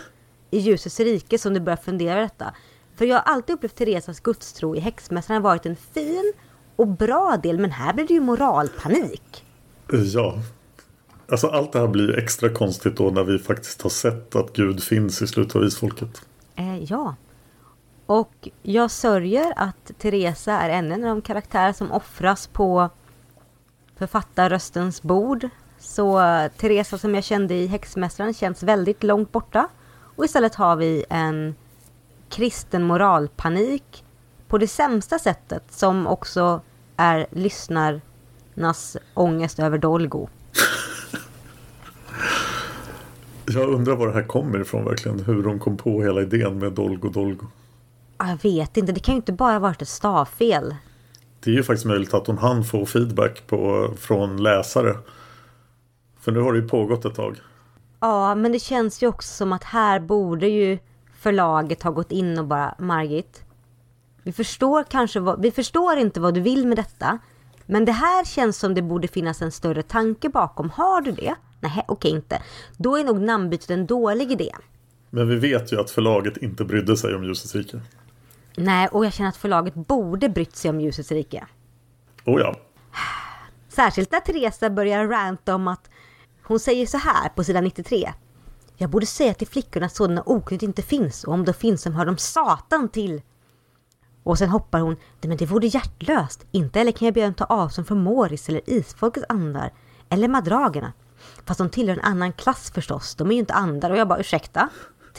i ljusets rike som du börjar fundera detta. För jag har alltid upplevt Teresas gudstro i Häxmästaren varit en fin och bra del, men här blir det ju moralpanik. Ja. Alltså allt det här blir extra konstigt då när vi faktiskt har sett att Gud finns i slutet av isfolket. Eh, ja. Och jag sörjer att Teresa är en av de karaktärer som offras på författarröstens bord. Så Teresa som jag kände i Häxmästaren känns väldigt långt borta. Och istället har vi en kristen moralpanik på det sämsta sättet som också är lyssnarnas ångest över Dolgo. Jag undrar var det här kommer ifrån verkligen. Hur de kom på hela idén med Dolgo Dolgo. Jag vet inte, det kan ju inte bara varit ett stavfel. Det är ju faktiskt möjligt att hon hann få feedback på, från läsare. För nu har det ju pågått ett tag. Ja, men det känns ju också som att här borde ju förlaget ha gått in och bara Margit. Vi förstår kanske vad, vi förstår inte vad du vill med detta. Men det här känns som det borde finnas en större tanke bakom. Har du det? Nej, okej inte. Då är nog namnbytet en dålig idé. Men vi vet ju att förlaget inte brydde sig om Ljusets rike. Nej, och jag känner att förlaget borde brytt sig om Ljusets rike. Oh ja. Särskilt när Teresa börjar ranta om att hon säger så här på sidan 93. Jag borde säga till flickorna att sådana okrut inte finns och om de finns så hör de satan till. Och sen hoppar hon. Men det vore hjärtlöst. Inte eller kan jag be dem ta avstånd från Moris eller isfolkets andar. Eller madragerna. Fast de tillhör en annan klass förstås. De är ju inte andar. Och jag bara ursäkta?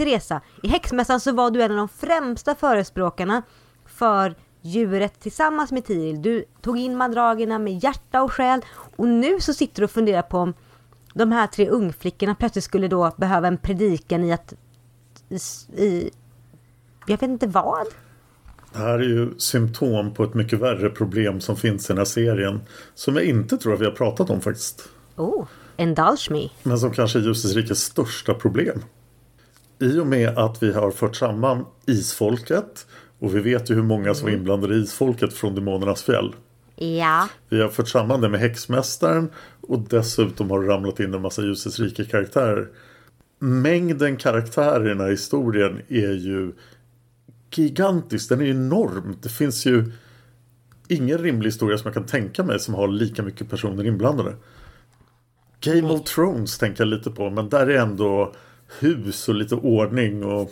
Teresa, i häxmässan så var du en av de främsta förespråkarna för djuret tillsammans med Tiril. Du tog in madragerna med hjärta och själ och nu så sitter du och funderar på om de här tre ungflickorna plötsligt skulle då behöva en predikan i att... I, jag vet inte vad. Det här är ju symptom på ett mycket värre problem som finns i den här serien. Som jag inte tror att vi har pratat om faktiskt. Oh, indulge me. Men som kanske är Ljusets rikes största problem. I och med att vi har fört samman isfolket och vi vet ju hur många som var inblandade i isfolket från Demonernas fjäll. Ja. Vi har fört samman det med häxmästaren och dessutom har det ramlat in en massa Ljusets rike karaktärer. Mängden karaktärer i den här historien är ju gigantisk. Den är enorm. Det finns ju ingen rimlig historia som jag kan tänka mig som har lika mycket personer inblandade. Game of Thrones tänker jag lite på men där är ändå hus och lite ordning och,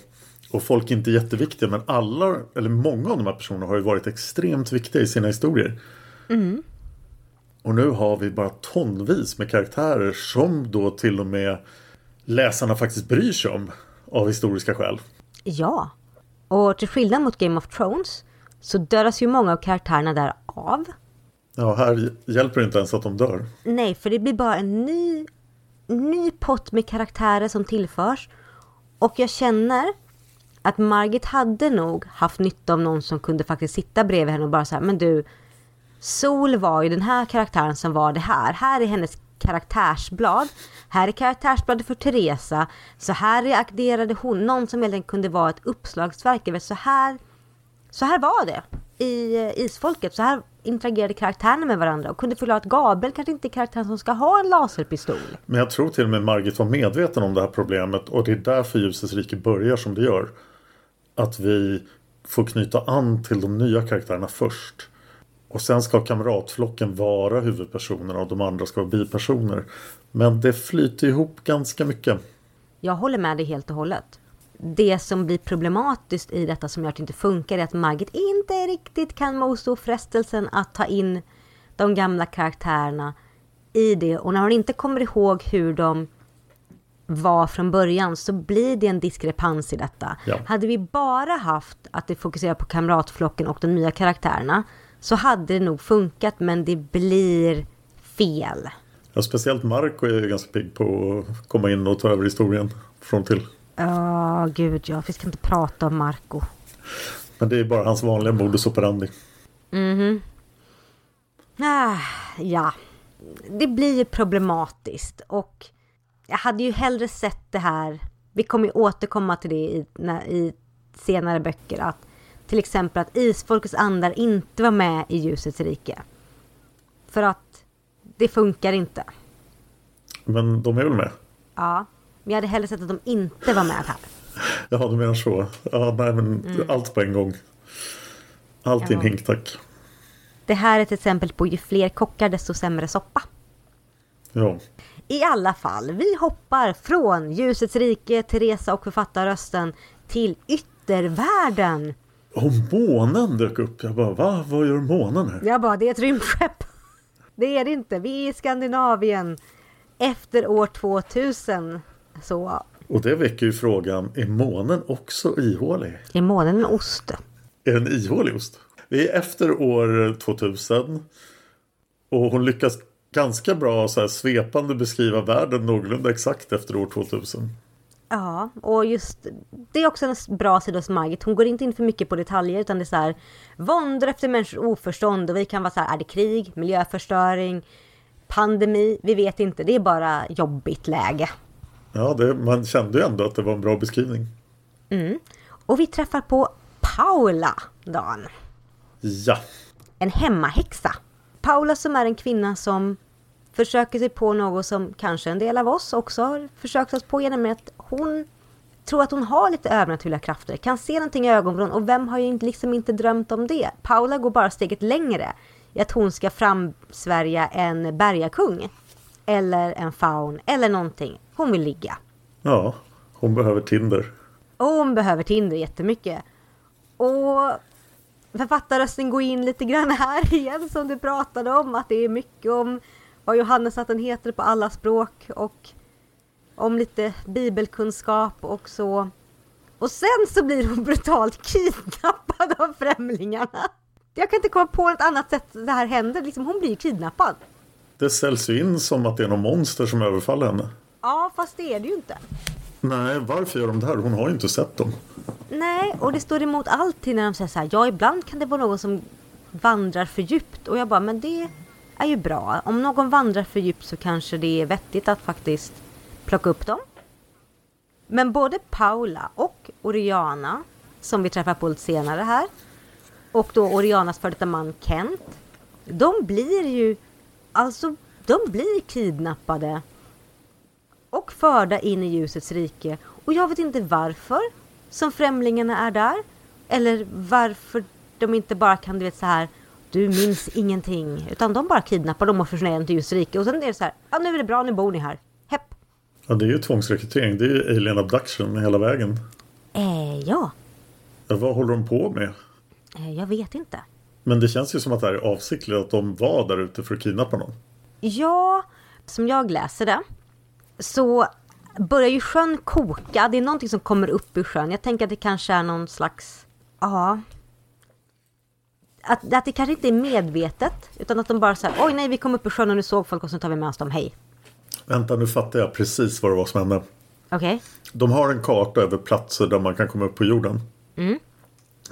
och folk är inte jätteviktiga men alla, eller många av de här personerna har ju varit extremt viktiga i sina historier. Och nu har vi bara tonvis med karaktärer som då till och med läsarna faktiskt bryr sig om av historiska skäl. Ja. Och till skillnad mot Game of Thrones så dödas ju många av karaktärerna där av. Ja, här hjälper det inte ens att de dör. Nej, för det blir bara en ny, ny pott med karaktärer som tillförs. Och jag känner att Margit hade nog haft nytta av någon som kunde faktiskt sitta bredvid henne och bara säga men du, Sol var ju den här karaktären som var det här. Här är hennes karaktärsblad. Här är karaktärsbladet för Teresa. Så här reagerade hon. Någon som egentligen kunde vara ett uppslagsverk. Så här, så här var det i eh, Isfolket. Så här interagerade karaktärerna med varandra. Och kunde förklara att Gabriel kanske inte är karaktären som ska ha en laserpistol. Men jag tror till och med Margit var medveten om det här problemet och det är därför Ljusets rike börjar som det gör. Att vi får knyta an till de nya karaktärerna först. Och sen ska kamratflocken vara huvudpersonerna och de andra ska vara bipersoner. Men det flyter ihop ganska mycket. Jag håller med dig helt och hållet. Det som blir problematiskt i detta som gör att det inte funkar är att Margit inte riktigt kan motstå frestelsen att ta in de gamla karaktärerna i det. Och när hon inte kommer ihåg hur de var från början så blir det en diskrepans i detta. Ja. Hade vi bara haft att det fokuserar på kamratflocken och de nya karaktärerna så hade det nog funkat men det blir fel. Ja, speciellt Marco är ju ganska pigg på att komma in och ta över historien från till. Ja, gud ja, vi ska inte prata om Marco. Men det är bara hans vanliga modus operandi. Ah, ja, det blir ju problematiskt och jag hade ju hellre sett det här. Vi kommer ju återkomma till det i, i senare böcker att till exempel att isfolkets andar inte var med i ljusets rike. För att det funkar inte. Men de är väl med? Ja, men jag hade hellre sett att de inte var med här. Ja, du menar så. Ja, nej, men allt på en gång. Allt i en hink, tack. Det här är ett exempel på ju fler kockar desto sämre soppa. Ja. I alla fall, vi hoppar från ljusets rike, Teresa och författarrösten till yttervärlden. Och månen dök upp. Jag bara, va? Vad gör månen här? Jag bara, det är ett rymdskepp. Det är det inte. Vi är i Skandinavien efter år 2000. Så Och det väcker ju frågan, är månen också ihålig? är månen en ost? Är den ihålig ost? Vi är efter år 2000. Och hon lyckas ganska bra så här svepande beskriva världen någorlunda exakt efter år 2000. Ja, och just det är också en bra sida hos Margit. Hon går inte in för mycket på detaljer utan det är så här våndor efter människors oförstånd och vi kan vara så här, är det krig, miljöförstöring, pandemi? Vi vet inte, det är bara jobbigt läge. Ja, det, man kände ju ändå att det var en bra beskrivning. Och vi träffar på Paula, Dan. Ja, En hemmahäxa. Paula som är en kvinna som försöker sig på något som kanske en del av oss också har försökt oss på genom att hon tror att hon har lite övernaturliga krafter, kan se någonting i ögonvrån och vem har ju liksom inte drömt om det? Paula går bara steget längre i att hon ska framsvärja en bergakung eller en faun eller någonting. Hon vill ligga. ja, hon behöver Tinder. Och hon behöver Tinder jättemycket. Och författarrösten går in lite grann här <laughs> igen som du pratade om. Att det är mycket om vad Johannes att den heter på alla språk. Och om lite bibelkunskap och så. Och sen så blir hon <laughs> brutalt kidnappad av främlingarna. Jag kan inte komma på något annat sätt det här händer. Liksom, hon blir kidnappad. Det säljs ju in som att det är någon monster som överfaller henne. Ja, fast det är det ju inte. Nej, varför gör de det här? Hon har ju inte sett dem. Nej, och det står emot alltid när de säger så här. Ja, ibland kan det vara någon som vandrar för djupt. Och jag bara, men det är ju bra. Om någon vandrar för djupt så kanske det är vettigt att faktiskt plocka upp dem. Men både Paula och Oriana, som vi träffar på lite senare här, och då Orianas före detta man Kent, de blir ju, alltså, de blir kidnappade och förda in i ljusets rike. Och jag vet inte varför som främlingarna är där. Eller varför de inte bara kan, du vet så här, du minns ingenting. Utan de bara kidnappar dem och försvinner till ljusets rike. Och sen är det så här, ja nu är det bra, nu bor ni här. Hepp. Ja, det är ju tvångsrekrytering. Det är ju alien abduction hela vägen. Eh, ja, Ja, vad håller de på med? eh, jag vet inte. Men det känns ju som att det här är avsiktligt att de var där ute för att kidnappa någon. Ja, som jag läser det så börjar ju sjön koka. Det är någonting som kommer upp ur sjön. Jag tänker att det kanske är någon slags, ja. Att, att det kanske inte är medvetet. Utan att de bara säger oj nej vi kom upp ur sjön och nu såg folk och så tar vi med oss dem, hej. Vänta, nu fattar jag precis vad det var som hände. Okej? De har en karta över platser där man kan komma upp på jorden. Mm.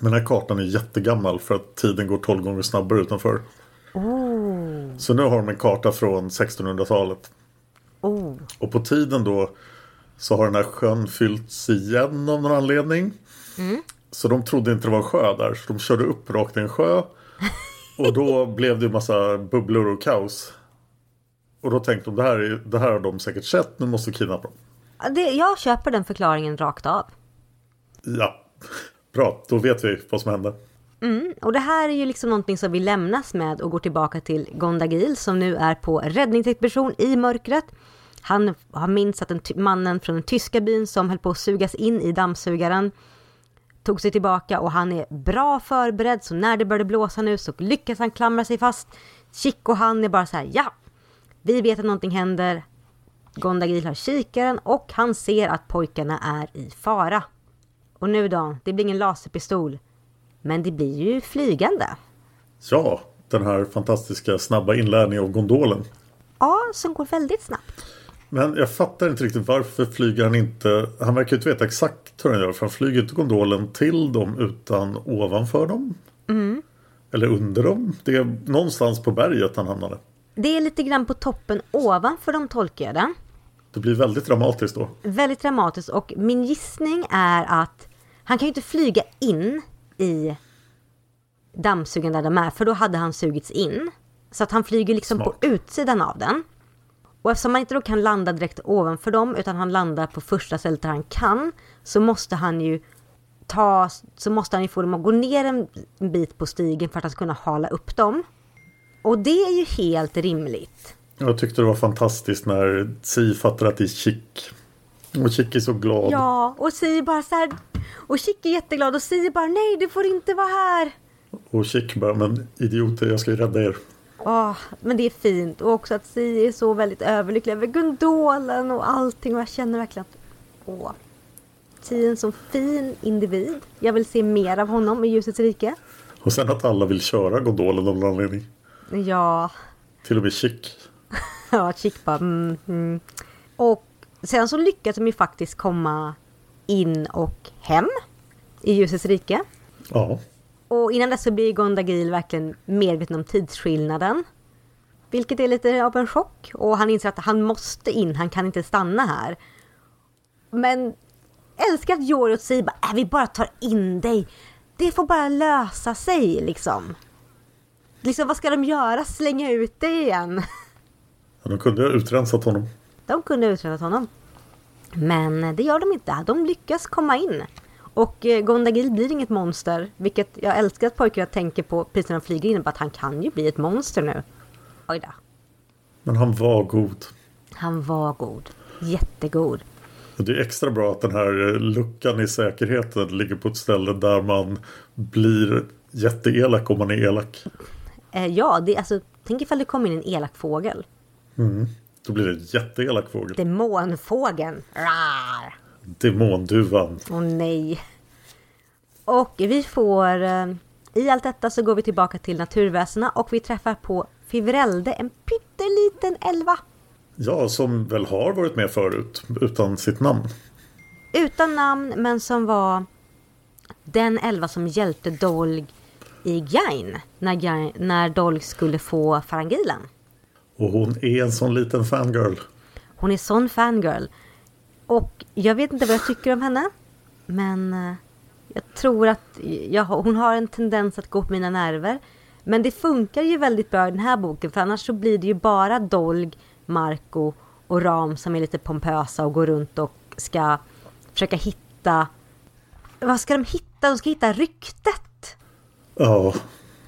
Men den här kartan är jättegammal för att tiden går 12 gånger snabbare utanför. Oh, Så nu har de en karta från 1600-talet. Oh. Och på tiden då så har den här sjön fyllts igen av någon anledning. Så de trodde inte det var en sjö där. Så de körde upp rakt i en sjö. <laughs> Och då blev det en massa bubblor och kaos. Och då tänkte de det här, är, det här har de säkert sett. Nu måste vi kidnappa dem. Det, jag köper den förklaringen rakt av. Ja, bra. Då vet vi vad som hände. Mm, och det här är ju liksom någonting som vi lämnas med och går tillbaka till Gondagil som nu är på räddningsexpedition i mörkret. Han har minst att ty- mannen från den tyska byn som höll på att sugas in i dammsugaren tog sig tillbaka och han är bra förberedd så när det började blåsa nu så lyckas han klamra sig fast. Chick och han är bara så här, ja, vi vet att någonting händer. Gondagil har kikaren och han ser att pojkarna är i fara. Och nu då, det blir ingen laserpistol. Men det blir ju flygande. Ja, den här fantastiska snabba inlärningen av gondolen. Ja, som går väldigt snabbt. Men jag fattar inte riktigt varför flyger han inte. Han verkar ju inte veta exakt hur han gör. För han flyger inte gondolen till dem utan ovanför dem. Eller under dem. Det är någonstans på berget han hamnade. Det är lite grann på toppen ovanför de tolkar jag det. Det blir väldigt dramatiskt då. Väldigt dramatiskt och min gissning är att han kan ju inte flyga in i dammsugaren där de är för då hade han sugits in. Så att han flyger liksom Smart. på utsidan av den. Och eftersom han inte då kan landa direkt ovanför dem utan han landar på första stället där han kan så måste han ju ta, så måste han ju få dem att gå ner en bit på stigen för att han ska kunna hala upp dem. Och det är ju helt rimligt. Jag tyckte det var fantastiskt när Si fattar att det är Chick. Och Chick är så glad. Ja, och Si bara så här. Och Chick är jätteglad och Si bara nej, du får inte vara här. Och Chick bara, men idioter, jag ska ju rädda er. Åh, men det är fint. Och också att Si är så väldigt överlycklig över gondolen och allting. Och jag känner verkligen att åh. Si är en så fin individ. Jag vill se mer av honom i ljusets rike. Och sen att alla vill köra gondolen av någon anledning. Ja, Till och med Chick. <laughs> ja Chick bara mm, mm. Och sen så lyckas de ju faktiskt komma in och hem i ljusets rike. Ja. Och innan dess så blir Gondagil verkligen medveten om tidsskillnaden. Vilket är lite av en chock. Och han inser att han måste in, han kan inte stanna här. Men älskar att Jori och säger bara, äh, vi bara tar in dig. Det får bara lösa sig liksom. Liksom vad ska de göra? Slänga ut dig igen? Ja, De kunde ha utrensat honom. De kunde utreda honom. Men det gör de inte. De lyckas komma in. Och eh, Gondagil blir inget monster. Vilket jag älskar att pojkarna tänker på precis när de flyger in. Att han kan ju bli ett monster nu. Oj då. Men han var god. Han var god. Jättegod. Det är extra bra att den här eh, luckan i säkerheten ligger på ett ställe där man blir jätteelak om man är elak. Eh, ja, det, alltså, tänk ifall det kom in en elak fågel. Då blir det en jätteelak fågel. Demonfågeln. Rar. Demonduvan. Åh nej. Och vi får... eh, I allt detta så går vi tillbaka till naturväsena och vi träffar på Fivrelde, en pytteliten elva. Ja, som väl har varit med förut utan sitt namn. utan namn men som var den elva som hjälpte Dolg i Gain när, Gain, när Dolg skulle få Farangilen. Och hon är en sån liten fangirl. Hon är sån fangirl. Och jag vet inte vad jag tycker om henne. Men eh, jag tror att jag, hon har en tendens att gå på mina nerver. Men det funkar ju väldigt bra i den här boken för annars så blir det ju bara Dolg, Marco och Ram som är lite pompösa och går runt och ska försöka hitta... Vad ska de hitta? De ska hitta ryktet. Ja,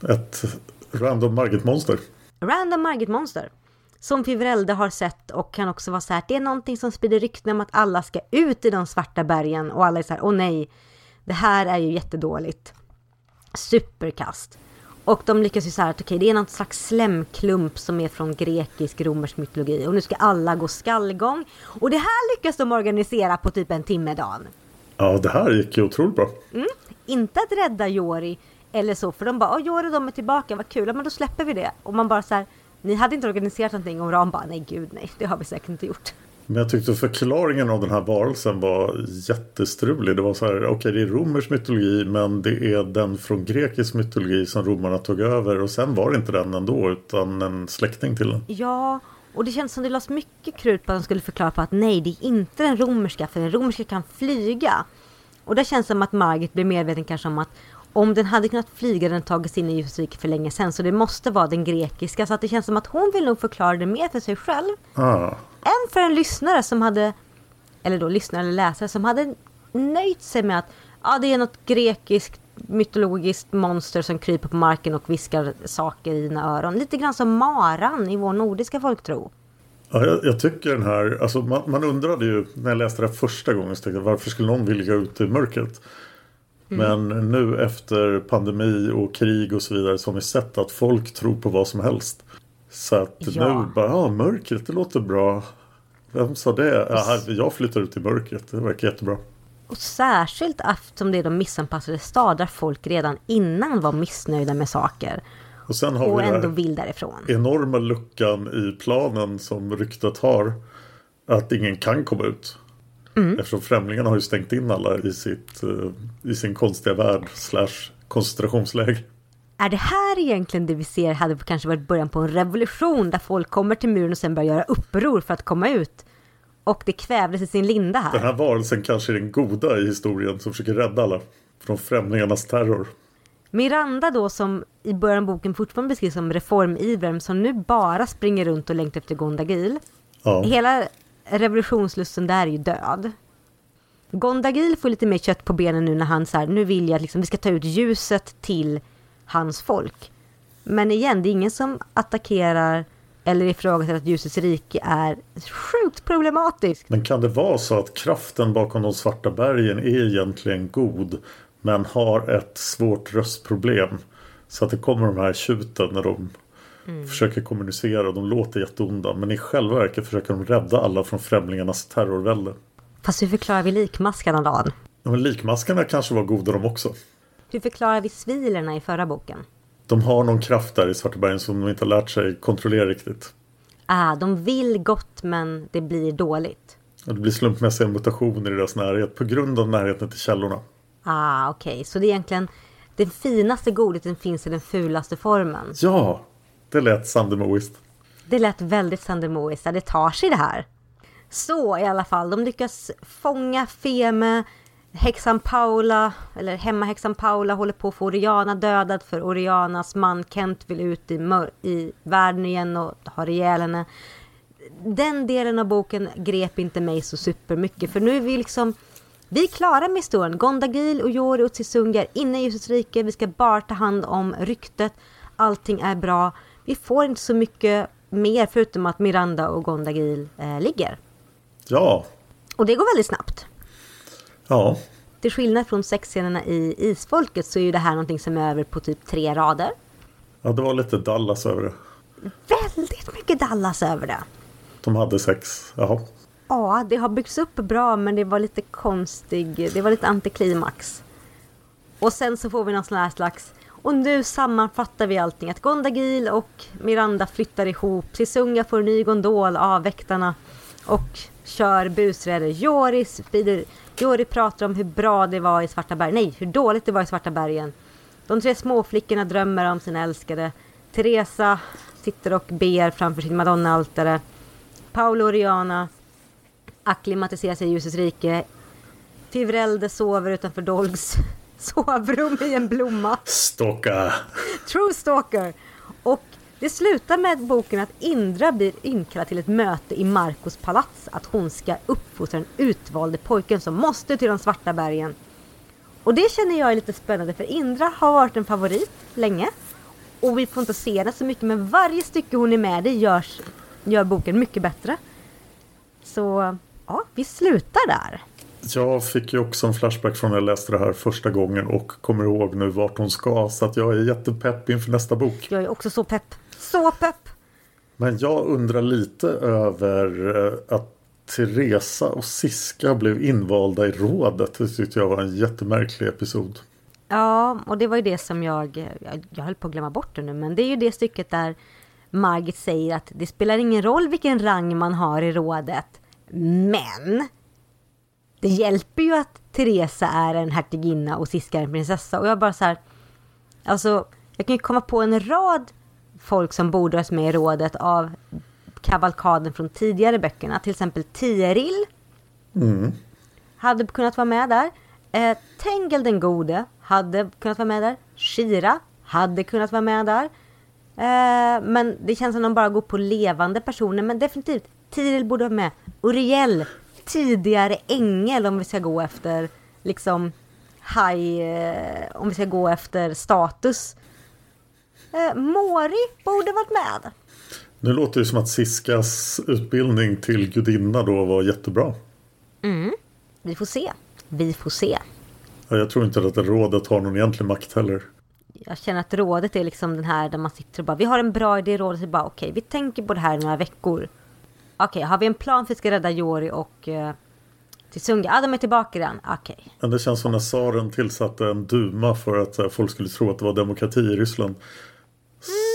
ett random Margit-monster. Random Margit-monster. Som Fivrelde har sett och kan också vara så här, det är någonting som sprider rykten om att alla ska ut i de svarta bergen och alla är så här, åh nej, det här är ju jättedåligt. Superkast. Och de lyckas ju så här att okej, okay, det är någon slags slemklump som är från grekisk romersk mytologi och nu ska alla gå skallgång. Och det här lyckas de organisera på typ en timme dagen. Ja, det här gick ju otroligt bra. Mm. Inte att rädda Jori eller så, för de bara, åh Jori de är tillbaka, vad kul, men då släpper vi det. Och man bara så här, ni hade inte organiserat någonting och Ram bara, nej gud nej, det har vi säkert inte gjort. Men jag tyckte förklaringen av den här varelsen var jättestrulig. Det var så här, okej okay, det är romers mytologi men det är den från grekisk mytologi som romarna tog över och sen var det inte den ändå utan en släkting till den. Ja, och det känns som det lades mycket krut på att de skulle förklara på att nej, det är inte den romerska för den romerska kan flyga. Och det känns som att Margit blir medveten kanske om att om den hade kunnat flyga den tagits in i Ljusrike för länge sedan. Så det måste vara den grekiska. Så att det känns som att hon vill nog förklara det mer för sig själv. Ah. Än för en lyssnare som hade, eller då lyssnare eller läsare som hade nöjt sig med att ja, det är något grekiskt mytologiskt monster som kryper på marken och viskar saker i dina öron. Lite grann som maran i vår nordiska folktro. Ja, jag, jag, tycker den här, alltså man, man, undrade ju när jag läste det första gången, så tänkte jag, varför skulle någon vilja gå ut i mörkret? Mm. Men nu efter pandemi och krig och så vidare så har vi sett att folk tror på vad som helst. Så att ja. nu bara, ja mörkret det låter bra. Vem sa det? Ja, jag flyttar ut i mörkret, det verkar jättebra. Och särskilt eftersom det är de missanpassade stad där folk redan innan var missnöjda med saker. Och, sen har och vi ändå vill därifrån. Enorma luckan i planen som ryktet har. Att ingen kan komma ut. Mm. Eftersom främlingarna har ju stängt in alla i, sitt, eh, i sin konstiga värld slash koncentrationsläge. Är det här egentligen det vi ser hade kanske varit början på en revolution där folk kommer till muren och sen börjar göra uppror för att komma ut? Och det kvävdes i sin linda här. Den här varelsen kanske är den goda i historien som försöker rädda alla från främlingarnas terror. Miranda då som i början av boken fortfarande beskrivs som reformivraren som nu bara springer runt och längtar efter Gondagil. Ja. Hela revolutionslusten där är ju död. Gondagil får lite mer kött på benen nu när han så här nu vill jag att liksom, vi ska ta ut ljuset till hans folk. Men igen, det är ingen som attackerar eller ifrågasätter att ljusets rike är sjukt problematiskt. Men kan det vara så att kraften bakom de svarta bergen är egentligen god men har ett svårt röstproblem? Så att det kommer de här tjuten när de mm. försöker kommunicera och de låter jätteonda. Men i själva verket försöker de rädda alla från främlingarnas terrorvälde. Fast hur förklarar vi likmaskarna Dan? Ja, men likmaskarna kanske var goda de också. Hur förklarar vi svilerna i förra boken? De har någon kraft där i Svarta som de inte har lärt sig kontrollera riktigt. Ah, de vill gott men det blir dåligt. Ja, det blir slumpmässiga mutationer i deras närhet på grund av närheten till källorna. Ah, okej. Okay. Så det är egentligen den finaste godheten finns i den fulaste formen. Ja, det lät sandemoiskt. Det lät väldigt sandemoiskt. Det tar sig det här. Så i alla fall, de lyckas fånga Feme. Häxan Paula, eller hemmahäxan Paula håller på att få Oriana dödad för Orianas man Kent vill ut i, i världen igen och ha ihjäl henne. Den delen av boken grep inte mig så supermycket för nu är vi liksom vi är klara med historien. Gondagil och Jori och Tsisunga är inne i ljusets rike. Vi ska bara ta hand om ryktet. Allting är bra. Vi får inte så mycket mer förutom att Miranda och Gondagil eh, ligger. Ja. Och det går väldigt snabbt. Ja. Till skillnad från sexscenerna i Isfolket så är ju det här någonting som är över på typ tre rader. Ja, det var lite Dallas över det. Väldigt mycket Dallas över det. De hade sex, jaha. Ja, det har byggts upp bra men det var lite konstig, det var lite antiklimax. Och sen så får vi någon sån här slags och nu sammanfattar vi allting. Att Gondagil och Miranda flyttar ihop. Sisunga får en ny gondol av väktarna. Och kör busräder. Joris Jori pratar om hur bra det var i Svarta bergen. Nej, hur dåligt det var i Svarta bergen. De tre småflickorna drömmer om sin älskade. Teresa sitter och ber framför sin madonna-altare. Paolo och Rihanna akklimatiserar sig i ljusets rike. Fivrelde sover utanför Dolgs <laughs> sovrum i en blomma. Stalka. True stalker. Och det slutar med boken att Indra blir inkallad till ett möte i Marcos palats. Att hon ska uppfostra den utvalde pojken som måste till de svarta bergen. Och det känner jag är lite spännande för Indra har varit en favorit länge. Och vi får inte se henne så mycket men varje stycke hon är med i görs, gör boken mycket bättre. Så ja, vi slutar där. Jag fick ju också en flashback från när jag läste det här första gången och kommer ihåg nu vart hon ska. Så att jag är jättepepp inför nästa bok. Jag är också så pepp. Så pepp! Men jag undrar lite över eh, att Teresa och Siska blev invalda i rådet. Det tyckte jag var en jättemärklig episod. Ja, och det var ju det som jag, jag, jag höll på att glömma bort det nu, men det är ju det stycket där Margit säger att det spelar ingen roll vilken rang man har i rådet. Men det hjälper ju att Teresa är en hertiginna och Siska är en prinsessa. Och jag bara så här, alltså jag kan ju komma på en rad folk som borde vara med i rådet av kavalkaden från tidigare böckerna. Till exempel Tiril. Mm. Hade kunnat vara med där. Eh, Tengel den gode hade kunnat vara med där. Shira hade kunnat vara med där. Eh, men det känns som att de bara går på levande personer. Men definitivt, Tiril borde vara med. Uriel, tidigare ängel om vi ska gå efter liksom high, eh, om vi ska gå efter status. Eh, Mori borde varit med. Nu låter det som att Siskas utbildning till gudinna då var jättebra. Mm. Vi får se. Vi får se. Ja, Jag tror inte att rådet har någon egentlig makt heller. Jag känner att rådet är liksom den här där man sitter och bara, vi har en bra idé i rådet, så bara okej, vi tänker på det här i några veckor. Okej, har vi en plan för att vi ska rädda Jori och eh, Tisunga? Ja, de är tillbaka redan. Okej. Men det känns som när tsaren tillsatte en duma för att eh, folk skulle tro att det var demokrati i Ryssland.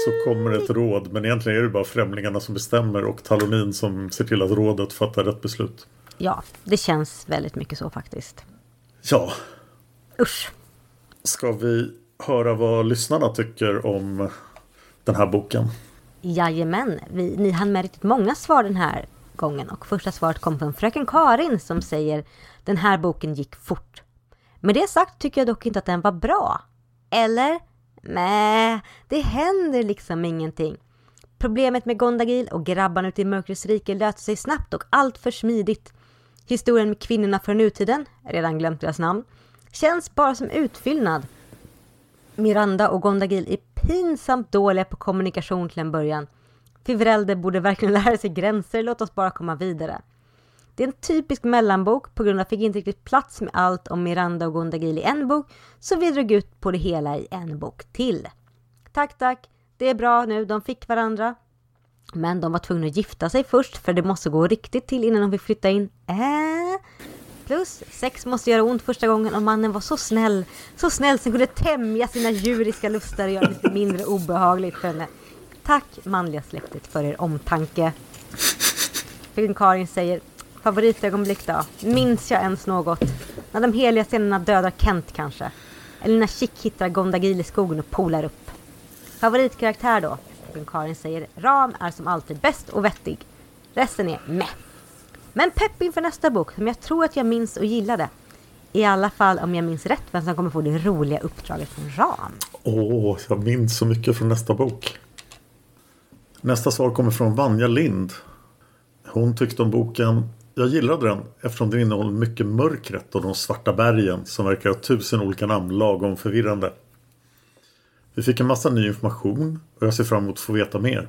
Så kommer ett råd men egentligen är det bara främlingarna som bestämmer och Talonin som ser till att rådet fattar rätt beslut. Ja, det känns väldigt mycket så faktiskt. Ja, Usch. ska vi höra vad lyssnarna tycker om den här boken? Jajamän, vi, ni hann med riktigt många svar den här gången och första svaret kom från fröken Karin som säger den här boken gick fort. Med det sagt tycker jag dock inte att den var bra. Eller? Nej, det händer liksom ingenting. Problemet med Gondagil och grabbarna ute i mörkrets rike löste sig snabbt och allt för smidigt. Historien med kvinnorna från nutiden, redan glömt deras namn, känns bara som utfyllnad. Miranda och Gondagil är pinsamt dåliga på kommunikation till en början. Fivrelde borde verkligen <laughs> lära sig gränser, låt oss bara komma vidare. Det är en typisk mellanbok på grund av att jag fick inte riktigt plats med allt om Miranda och Gondagil i en bok, så vi drog ut på det hela i en bok till. Tack, tack, det är bra nu, de fick varandra. Men de var tvungna att gifta sig först för det måste gå riktigt till innan de fick flytta in. Äh. Plus, sex måste göra ont första gången och mannen var så snäll. Så snäll som kunde tämja sina djuriska lustar och göra det lite mindre obehagligt för henne. Tack manliga släktet för er omtanke. Fröken Karin säger Favoritögonblick då? Minns jag ens något? När de heliga scenerna dödar Kent kanske? Eller när Chick hittar Gondagil i skogen och polar upp? Favoritkaraktär då? Fröken Karin säger Ram är som alltid bäst och vettig. Resten är meh. Men pepp inför nästa bok som jag tror att jag minns och gillade. I alla fall om jag minns rätt vem som kommer få det roliga uppdraget från Ram. Åh, jag minns så mycket från nästa bok. Nästa svar kommer från Vanja Lind. Hon tyckte om boken jag gillade den eftersom den innehåller mycket mörkret och de svarta bergen som verkar ha tusen olika namn lagom förvirrande. Vi fick en massa ny information och jag ser fram emot att få veta mer.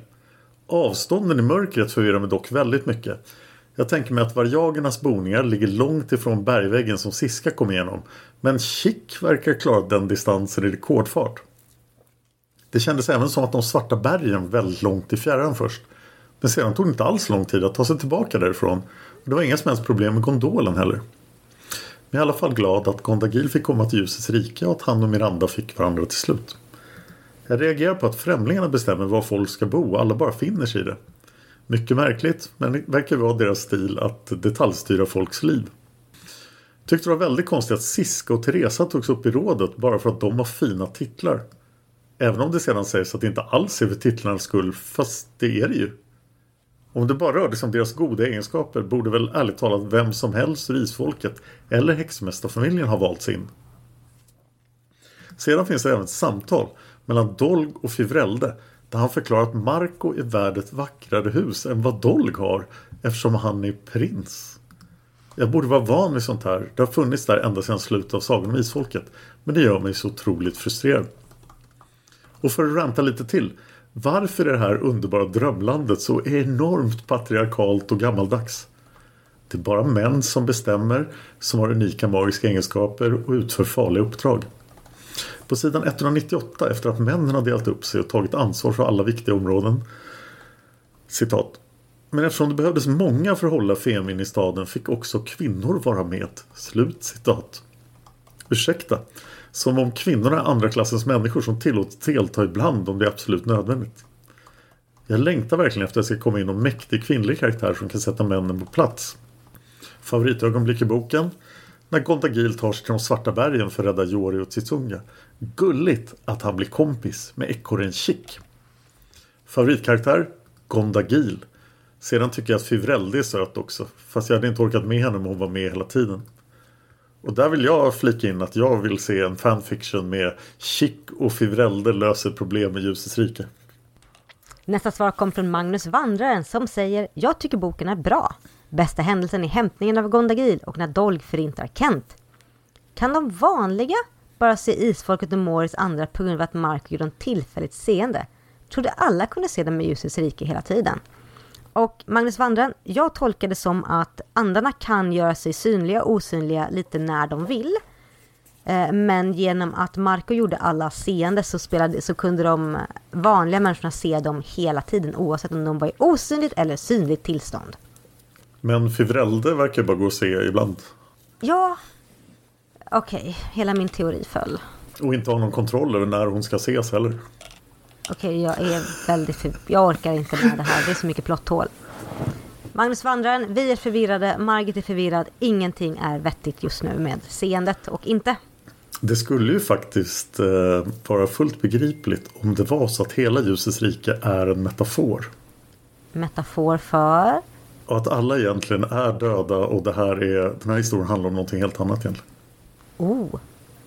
Avstånden i mörkret förvirrar mig dock väldigt mycket. Jag tänker mig att varjagernas boningar ligger långt ifrån bergväggen som Siska kom igenom. Men Chick verkar klara den distansen i rekordfart. Det kändes även som att de svarta bergen väldigt långt i fjärran först. Men sedan tog det inte alls lång tid att ta sig tillbaka därifrån. Och det var inga som helst problem med gondolen heller. Men jag är i alla fall glad att Gondagil fick komma till ljusets rike och att han och Miranda fick varandra till slut. Jag reagerar på att främlingarna bestämmer var folk ska bo och alla bara finner sig i det. Mycket märkligt, men det verkar vara deras stil att detaljstyra folks liv. Tyckte det var väldigt konstigt att Siska och Teresa togs upp i rådet bara för att de har fina titlar. Även om det sedan sägs att det inte alls är för titlarnas skull, fast det är det ju. Om det bara rörde sig om deras goda egenskaper borde väl ärligt talat vem som helst ur isfolket eller häxmästarfamiljen ha valts in. Sedan finns det även ett samtal mellan Dolg och Fivrelde där han förklarar att Marco är värd ett vackrare hus än vad Dolg har eftersom han är prins. Jag borde vara van vid sånt här. Det har funnits där ända sedan slutet av Sagan om Isfolket. Men det gör mig så otroligt frustrerad. Och för att ranta lite till. Varför är det här underbara drömlandet så enormt patriarkalt och gammaldags? Det är bara män som bestämmer, som har unika magiska egenskaper och utför farliga uppdrag. På sidan 198 efter att männen har delat upp sig och tagit ansvar för alla viktiga områden. Citat. Men eftersom det behövdes många för att hålla Femin i staden fick också kvinnor vara med. Slut citat. Ursäkta. Som om kvinnorna är andra klassens människor som tillåts delta ibland om det är absolut nödvändigt. Jag längtar verkligen efter att det ska komma in någon mäktig kvinnlig karaktär som kan sätta männen på plats. Favoritögonblick i boken? När Gondagil tar sig till de svarta bergen för att rädda Jori och Tsitsunga. Gulligt att han blir kompis med ekorren Chick. Favoritkaraktär? Gondagil. Sedan tycker jag att Fivrelde är söt också. Fast jag hade inte orkat med henne om hon var med hela tiden. Och där vill jag flika in att jag vill se en fanfiction med Chick och Fivrelde löser problem med ljusets rike. Nästa svar kom från Magnus Vandraren som säger Jag tycker boken är bra. Bästa händelsen är hämtningen av Gondagil och när Dolg förintar Kent. Kan de vanliga bara se Isfolket och Moris andra på grund av att Marco gjorde dem tillfälligt seende? Trodde alla kunde se dem med ljusets rike hela tiden. Och Magnus Vandraren, jag tolkar det som att andarna kan göra sig synliga och osynliga lite när de vill. Eh, men genom att Marco gjorde alla seende så, spelade, så kunde de vanliga människorna se dem hela tiden oavsett om de var i osynligt eller synligt tillstånd. Men Fivrelde verkar bara gå att se ibland. Ja, okej, okay. hela min teori föll. Och inte ha någon kontroll över när hon ska ses heller. Okej, jag är väldigt... Jag orkar inte med det här. Det är så mycket plotthål. Magnus Vandraren, vi är förvirrade. Margit är förvirrad. Ingenting är vettigt just nu med seendet och inte. Det skulle ju faktiskt eh, vara fullt begripligt om det var så att hela ljusets rike är en metafor. Metafor för? Och att alla egentligen är döda och det här är, den här historien handlar om någonting helt annat egentligen. Oh,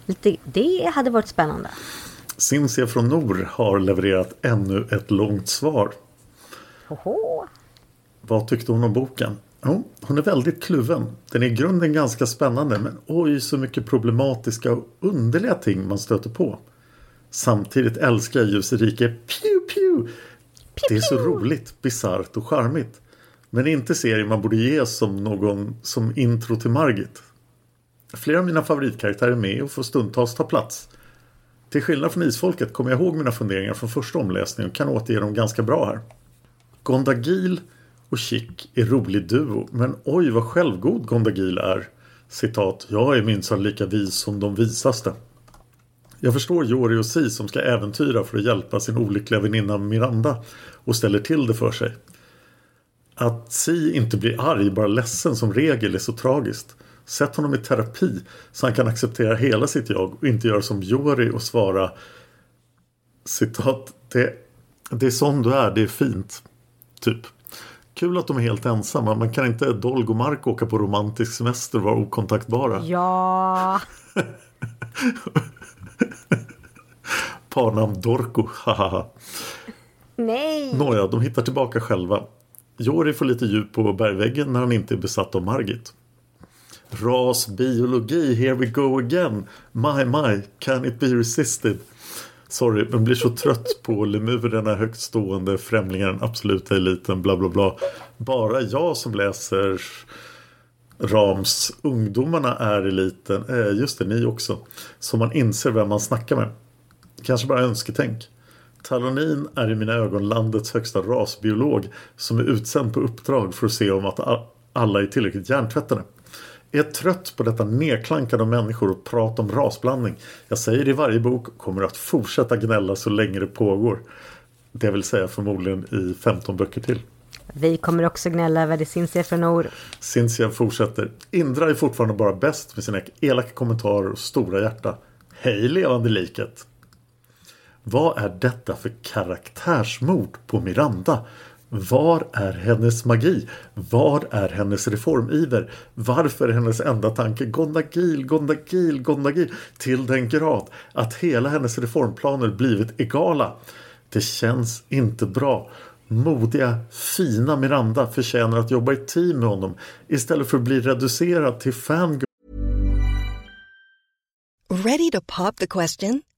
lite, det hade varit spännande. Cinzia från Nor har levererat ännu ett långt svar. Oho. Vad tyckte hon om boken? Jo, hon är väldigt kluven. Den är i grunden ganska spännande men oj så mycket problematiska och underliga ting man stöter på. Samtidigt älskar jag Ljus rike pew, pew. Det är så roligt, bisarrt och charmigt. Men inte serien man borde ge som någon som intro till Margit. Flera av mina favoritkaraktärer är med och får stundtals ta plats. Till skillnad från Isfolket kommer jag ihåg mina funderingar från första omläsningen och kan återge dem ganska bra här. Gondagil och Chick är rolig duo men oj vad självgod Gondagil är. Citat, jag är minsann lika vis som de visaste. Jag förstår Jori och Si som ska äventyra för att hjälpa sin olyckliga väninna Miranda och ställer till det för sig. Att Si inte blir arg, bara ledsen som regel är så tragiskt. Sätt honom i terapi så han kan acceptera hela sitt jag och inte göra som Jori och svara citat det, det är sån du är, det är fint. Typ. Kul att de är helt ensamma men kan inte Dolg och Mark åka på romantisk semester och vara okontaktbara? Ja. <laughs> Parnamn Dorko, haha. Nej. Nåja, de hittar tillbaka själva. Jori får lite djup på bergväggen när han inte är besatt av Margit. Rasbiologi, here we go again. My, my, can it be resisted? Sorry, men blir så trött på lemurerna, högtstående främlingar, den absoluta eliten, bla bla bla. Bara jag som läser Rams Ungdomarna är eliten, eh, just det, ni också. Så man inser vem man snackar med. Kanske bara önsketänk. Talonin är i mina ögon landets högsta rasbiolog som är utsänd på uppdrag för att se om att alla är tillräckligt hjärntvättade. Är trött på detta nedklankande av människor och prat om rasblandning. Jag säger det i varje bok kommer att fortsätta gnälla så länge det pågår. Det vill säga förmodligen i 15 böcker till. Vi kommer också gnälla över det Cynthia från Nor. Cynthia fortsätter. Indra är fortfarande bara bäst med sina elaka kommentarer och stora hjärta. Hej levande liket! Vad är detta för karaktärsmord på Miranda? Var är hennes magi? Var är hennes reformiver? Varför är hennes enda tanke Gondagil, Gondagil, Gondagil till den grad att hela hennes reformplaner blivit egala? Det känns inte bra. Modiga, fina Miranda förtjänar att jobba i team med honom istället för att bli reducerad till fangirl. Ready to pop the question?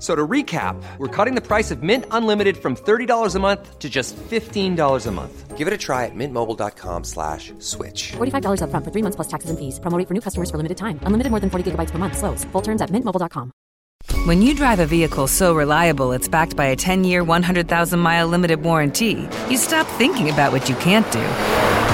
F- So to recap, we're cutting the price of Mint Unlimited from $30 a month to just $15 a month. Give it a try at mintmobile.com slash switch. $45 upfront for three months plus taxes and fees. Promo rate for new customers for limited time. Unlimited more than 40 gigabytes per month. Slows. Full terms at mintmobile.com. When you drive a vehicle so reliable it's backed by a 10 year, 100,000 mile limited warranty, you stop thinking about what you can't do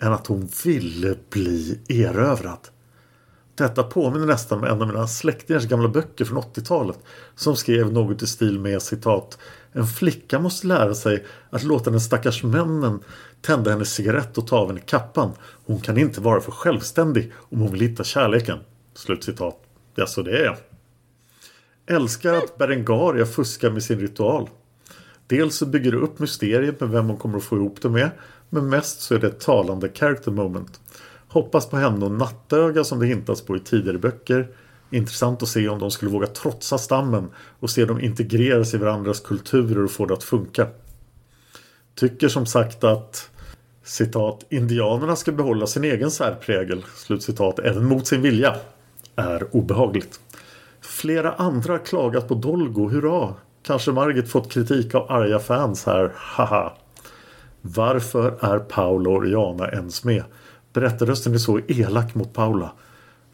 än att hon ville bli erövrad. Detta påminner nästan om en av mina släktingars gamla böcker från 80-talet som skrev något i stil med citat En flicka måste lära sig att låta den stackars männen tända hennes cigarett och ta av henne kappan. Hon kan inte vara för självständig om hon vill hitta kärleken. Slutcitat. Ja, så det är jag. Älskar att Berengaria fuskar med sin ritual. Dels så bygger det upp mysteriet med vem hon kommer att få ihop det med. Men mest så är det ett talande character moment. Hoppas på henne och nattöga som det hintas på i tidigare böcker. Intressant att se om de skulle våga trotsa stammen och se dem integreras i varandras kulturer och få det att funka. Tycker som sagt att citat indianerna ska behålla sin egen särprägel slutcitat även mot sin vilja är obehagligt. Flera andra har klagat på Dolgo, hurra! Kanske Margit fått kritik av arga fans här, haha. Varför är Paolo och Oriana ens med? Berättarrösten är så elak mot Paula.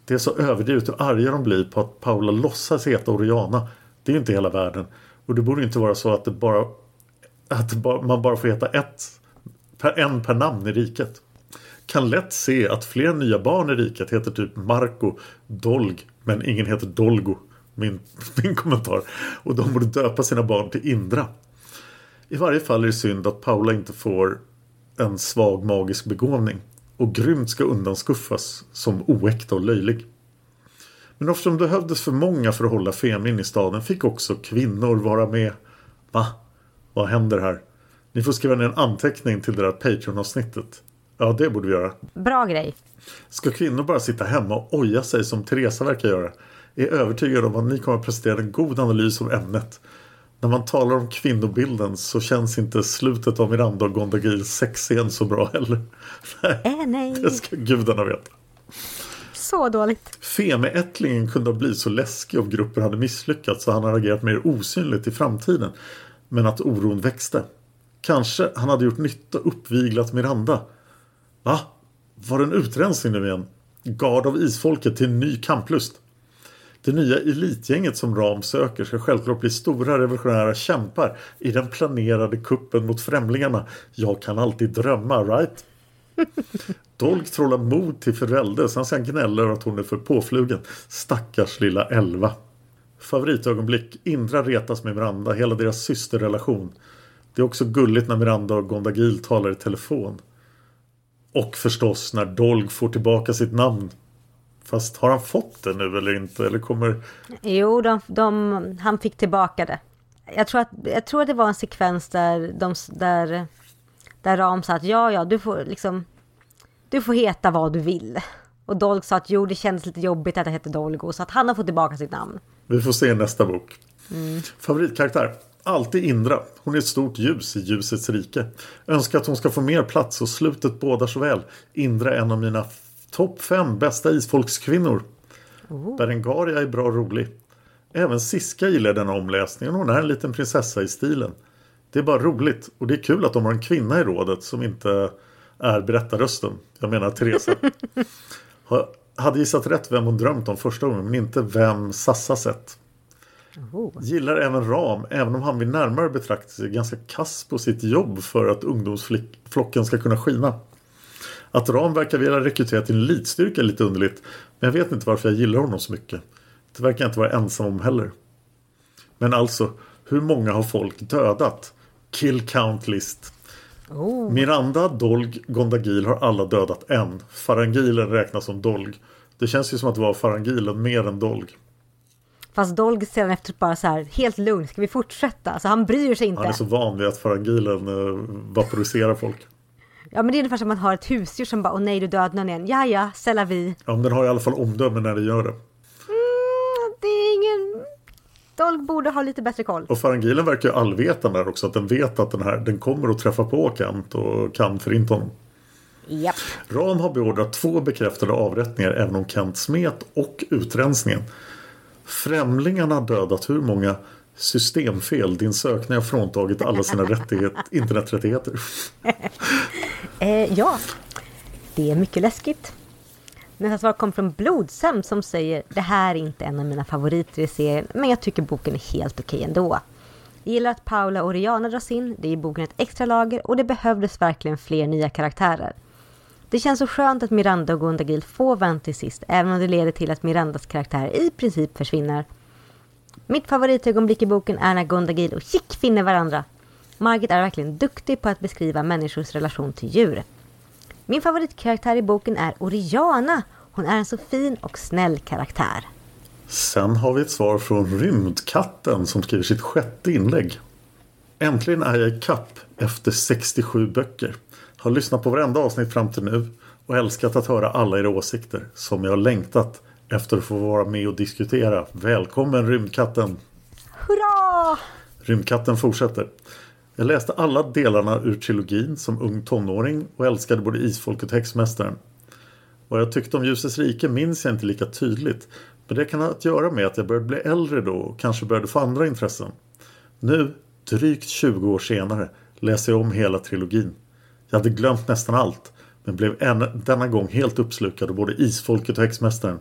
Det är så överdrivet hur arga de blir på att Paula låtsas heta Oriana. Det är ju inte hela världen. Och det borde inte vara så att, det bara, att bara, man bara får heta ett, en per namn i riket. Kan lätt se att fler nya barn i riket heter typ Marco, Dolg, men ingen heter Dolgo. Min, <laughs> min kommentar. Och de borde döpa sina barn till Indra. I varje fall är det synd att Paula inte får en svag magisk begåvning och grymt ska undanskuffas som oäkta och löjlig. Men eftersom det behövdes för många för att hålla Femin i staden fick också kvinnor vara med. Va? Vad händer här? Ni får skriva ner en anteckning till det där Patreon-avsnittet. Ja, det borde vi göra. Bra grej. Ska kvinnor bara sitta hemma och oja sig som Teresa verkar göra? Är övertygad om att ni kommer att prestera en god analys av ämnet. När man talar om kvinnobilden så känns inte slutet av Miranda och Gondagils sexscen så bra heller. Nej, Äh, nej. det ska gudarna veta. Så dåligt. Femeättlingen kunde ha blivit så läskig om gruppen hade misslyckats så han hade agerat mer osynligt i framtiden. Men att oron växte. Kanske han hade gjort nytta uppviglat Miranda. Va? Var det en utrensning nu igen? Gard av isfolket till ny kamplust. Det nya elitgänget som Ram söker ska självklart bli stora revolutionära kämpar i den planerade kuppen mot främlingarna. Jag kan alltid drömma, right? <laughs> Dolk trollar mod till förälder, sen gnälla över att hon är för påflugen. Stackars lilla Elva. Favoritögonblick. Indra retas med Miranda, hela deras systerrelation. Det är också gulligt när Miranda och Gondagil talar i telefon. Och förstås när Dolg får tillbaka sitt namn. Fast har han fått det nu eller inte? Eller kommer... Jo, de, de, han fick tillbaka det. Jag tror, att, jag tror att det var en sekvens där, de, där, där Ram sa att ja, ja, du får liksom... Du får heta vad du vill. Och Dolg sa att jo, det kändes lite jobbigt att det hette Dolgo, så att han har fått tillbaka sitt namn. Vi får se i nästa bok. Favoritkaraktär? Alltid Indra. Hon är ett stort ljus i ljusets rike. Önskar att hon ska få mer plats och slutet bådar så väl. Indra är en av mina topp fem bästa isfolkskvinnor. Berengaria är bra och rolig. Även Siska gillar denna omläsningen. Hon är en liten prinsessa i stilen. Det är bara roligt och det är kul att de har en kvinna i rådet som inte är berättarrösten. Jag menar Teresa. <laughs> Ha- Hade gissat rätt vem hon drömt om första gången men inte vem Sassa sett. Gillar även Ram även om han vid närmare betraktelse är ganska kass på sitt jobb för att ungdomsflocken ska kunna skina. Att Ram verkar vilja rekrytera till en elitstyrka är lite underligt men jag vet inte varför jag gillar honom så mycket. Det verkar jag inte vara ensam om heller. Men alltså, hur många har folk dödat? Kill count list. Miranda, Dolg, Gondagil har alla dödat en. Farangilen räknas som Dolg. Det känns ju som att det var Farangilen mer än Dolg. Fast Dolg sedan efter bara så här, helt lugn, ska vi fortsätta? Alltså han bryr sig inte. Han är så van vid att Farangilen eh, vaporiserar folk. Ja men det är ungefär som att man har ett husdjur som bara, åh nej du dödade någon igen. Ja ja, c'est vie. Ja, men den har i alla fall omdöme när det gör det. Mm, det är ingen... Dolg borde ha lite bättre koll. Och Farangilen verkar ju allvetande där också. Att den vet att den här den kommer att träffa på Kent och kan förinta honom. Japp. Ram har beordrat två bekräftade avrättningar även om Kent smet och utrensningen. Främlingarna har dödat hur många systemfel din sökning har fråntagit alla sina rättighet, <laughs> interneträttigheter. <laughs> Eh, ja, det är mycket läskigt. Nästa svar kom från Blodsam som säger Det här är inte en av mina favoriter i serien, men jag tycker boken är helt okej ändå. Jag gillar att Paula och Rihanna dras in, det ger boken ett extra lager och det behövdes verkligen fler nya karaktärer. Det känns så skönt att Miranda och Gundagil får vänta till sist, även om det leder till att Mirandas karaktär i princip försvinner. Mitt favoritögonblick i boken är när Gundagil och Chick finner varandra. Margit är verkligen duktig på att beskriva människors relation till djur. Min favoritkaraktär i boken är Oriana. Hon är en så fin och snäll karaktär. Sen har vi ett svar från Rymdkatten som skriver sitt sjätte inlägg. Äntligen är jag i kapp efter 67 böcker. Har lyssnat på varenda avsnitt fram till nu och älskat att höra alla era åsikter som jag har längtat efter att få vara med och diskutera. Välkommen Rymdkatten! Hurra! Rymdkatten fortsätter. Jag läste alla delarna ur trilogin som ung tonåring och älskade både Isfolket och Häxmästaren. Vad jag tyckte om Ljusets rike minns jag inte lika tydligt. Men det kan ha att göra med att jag började bli äldre då och kanske började få andra intressen. Nu, drygt 20 år senare, läser jag om hela trilogin. Jag hade glömt nästan allt men blev en, denna gång helt uppslukad av både Isfolket och Häxmästaren.